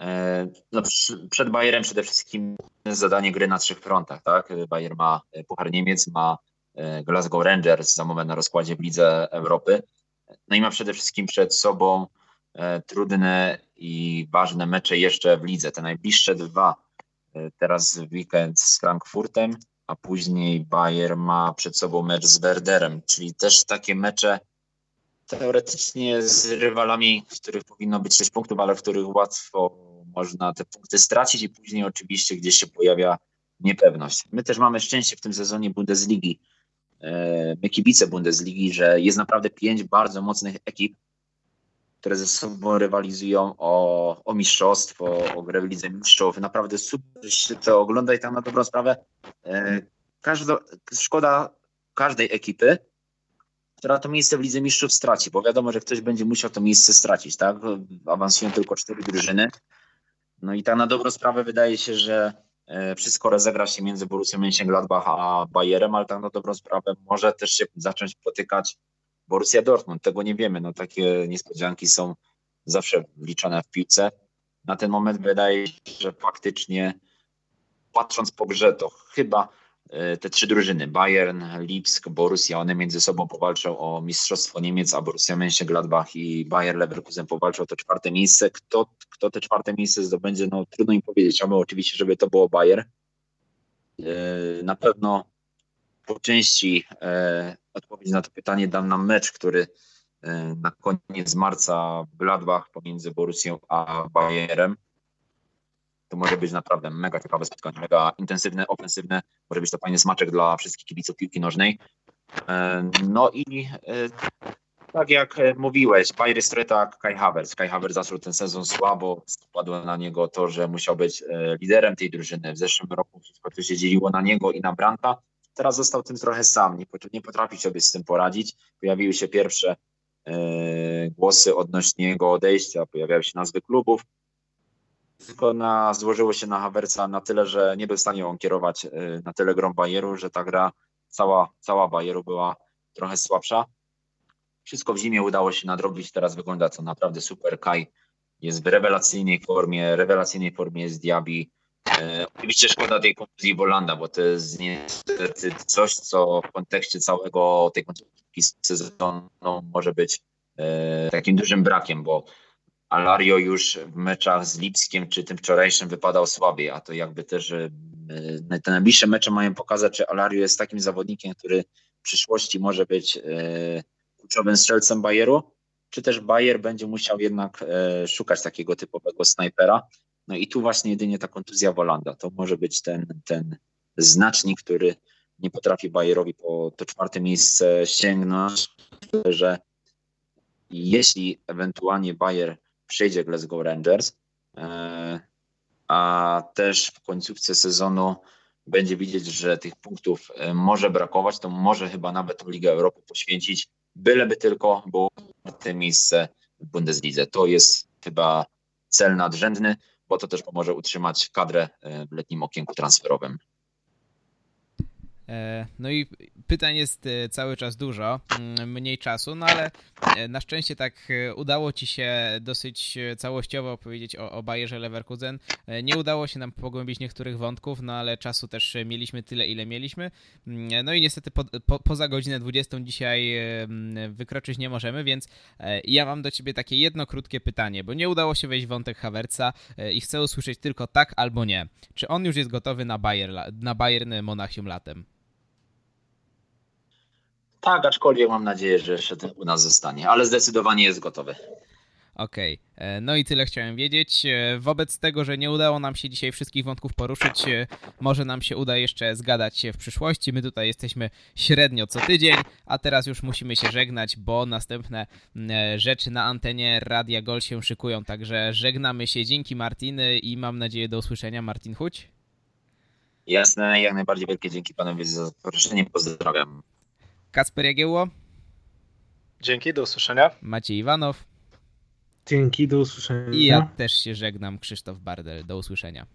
E, no, przed Bayerem przede wszystkim zadanie gry na trzech frontach. Tak? Bayer ma e, Puchar Niemiec, ma e, Glasgow Rangers za moment na rozkładzie w Lidze Europy. No i ma przede wszystkim przed sobą trudne i ważne mecze jeszcze w lidze. Te najbliższe dwa, teraz w weekend z Frankfurtem, a później Bayer ma przed sobą mecz z Werderem, czyli też takie mecze teoretycznie z rywalami, w których powinno być 6 punktów, ale w których łatwo można te punkty stracić i później oczywiście gdzieś się pojawia niepewność. My też mamy szczęście w tym sezonie Bundesligi, e, my kibice Bundesligi, że jest naprawdę pięć bardzo mocnych ekip, które ze sobą rywalizują o, o mistrzostwo, o grę w Lidze Mistrzów. Naprawdę super się to ogląda i tam na dobrą sprawę e, szkoda każdej ekipy, która to miejsce w Lidze Mistrzów straci, bo wiadomo, że ktoś będzie musiał to miejsce stracić, tak? Awansują tylko cztery drużyny. No i tak na dobrą sprawę wydaje się, że e, wszystko rozegra się między Borussią Mönchengladbach a Bayerem, ale tak na dobrą sprawę może też się zacząć potykać Borussia Dortmund. Tego nie wiemy. No takie niespodzianki są zawsze liczone w piłce. Na ten moment wydaje się, że faktycznie patrząc po grze, to chyba te trzy drużyny, Bayern, Lipsk, Borussia, one między sobą powalczą o Mistrzostwo Niemiec, a Borussia Mönchengladbach i Bayer Leverkusen powalczą o to czwarte miejsce. Kto, kto te czwarte miejsce zdobędzie, no trudno im powiedzieć. Chciałbym oczywiście, żeby to było Bayer. E, na pewno po części e, odpowiedź na to pytanie dam nam mecz, który na koniec marca w Gladbach pomiędzy Borussią a Bayerem to może być naprawdę mega ciekawe spotkanie, mega intensywne, ofensywne. Może być to fajny smaczek dla wszystkich kibiców piłki nożnej. E, no i e, tak jak mówiłeś, Bayern jest trochę tak Kai Havertz. Kai Havertz zaczął ten sezon słabo, spadło na niego to, że musiał być e, liderem tej drużyny. W zeszłym roku wszystko to się dzieliło na niego i na Branta. Teraz został tym trochę sam, nie potrafi sobie z tym poradzić. Pojawiły się pierwsze głosy odnośnie jego odejścia, pojawiały się nazwy klubów tylko na, złożyło się na Havertza na tyle, że nie był w stanie on kierować y, na tyle grą Bayeru, że ta gra cała, cała Bayeru była trochę słabsza. Wszystko w zimie udało się nadrobić, teraz wygląda to naprawdę super. Kai jest w rewelacyjnej formie, rewelacyjnej formie jest Diaby. E, oczywiście szkoda tej kontuzji Bolanda, bo to jest niestety coś, co w kontekście całego tej kontuzji sezonu może być e, takim dużym brakiem, bo Alario już w meczach z Lipskiem czy tym wczorajszym wypadał słabiej, a to jakby też e, te najbliższe mecze mają pokazać, czy Alario jest takim zawodnikiem, który w przyszłości może być e, kluczowym strzelcem Bayeru, czy też Bayer będzie musiał jednak e, szukać takiego typowego snajpera. No i tu właśnie jedynie ta kontuzja Wolanda, to może być ten, ten znacznik, który nie potrafi Bayerowi po to czwarte miejsce sięgnąć, że jeśli ewentualnie Bayer przejdzie Glasgow Rangers, e, a też w końcówce sezonu będzie widzieć, że tych punktów e, może brakować, to może chyba nawet Ligę Europy poświęcić, byleby tylko było te miejsce w Bundeslidze. To jest chyba cel nadrzędny, bo to też pomoże utrzymać kadrę w letnim okienku transferowym. E, no i pytań jest e, cały czas dużo, mm, mniej czasu, no ale e, na szczęście tak udało Ci się dosyć całościowo opowiedzieć o, o Bayerze Leverkusen. Nie udało się nam pogłębić niektórych wątków, no ale czasu też mieliśmy tyle, ile mieliśmy. Mm, no i niestety po, po, poza godzinę 20 dzisiaj wykroczyć nie możemy, więc ja mam do Ciebie takie jedno krótkie pytanie, bo nie udało się wejść w wątek Havertza i chcę usłyszeć tylko tak albo nie. Czy on już jest gotowy na, Bayer, na Bayern Monachium latem? Tak, aczkolwiek mam nadzieję, że jeszcze u nas zostanie, ale zdecydowanie jest gotowy. Okej, okay. E, no i tyle chciałem wiedzieć. E, wobec tego, że nie udało nam się dzisiaj wszystkich wątków poruszyć, e, może nam się uda jeszcze zgadać się w przyszłości. My tutaj jesteśmy średnio co tydzień, a teraz już musimy się żegnać, bo następne rzeczy na antenie Radia Gol się szykują. Także żegnamy się. Dzięki Martiny i mam nadzieję do usłyszenia. Martin Huć. Jasne, jak najbardziej wielkie dzięki panowie za zaproszenie. Pozdrawiam. Kasper Jagiełło. Dzięki, do usłyszenia. Maciej Iwanow. Dzięki, do usłyszenia. I ja też się żegnam, Krzysztof Bardel. Do usłyszenia.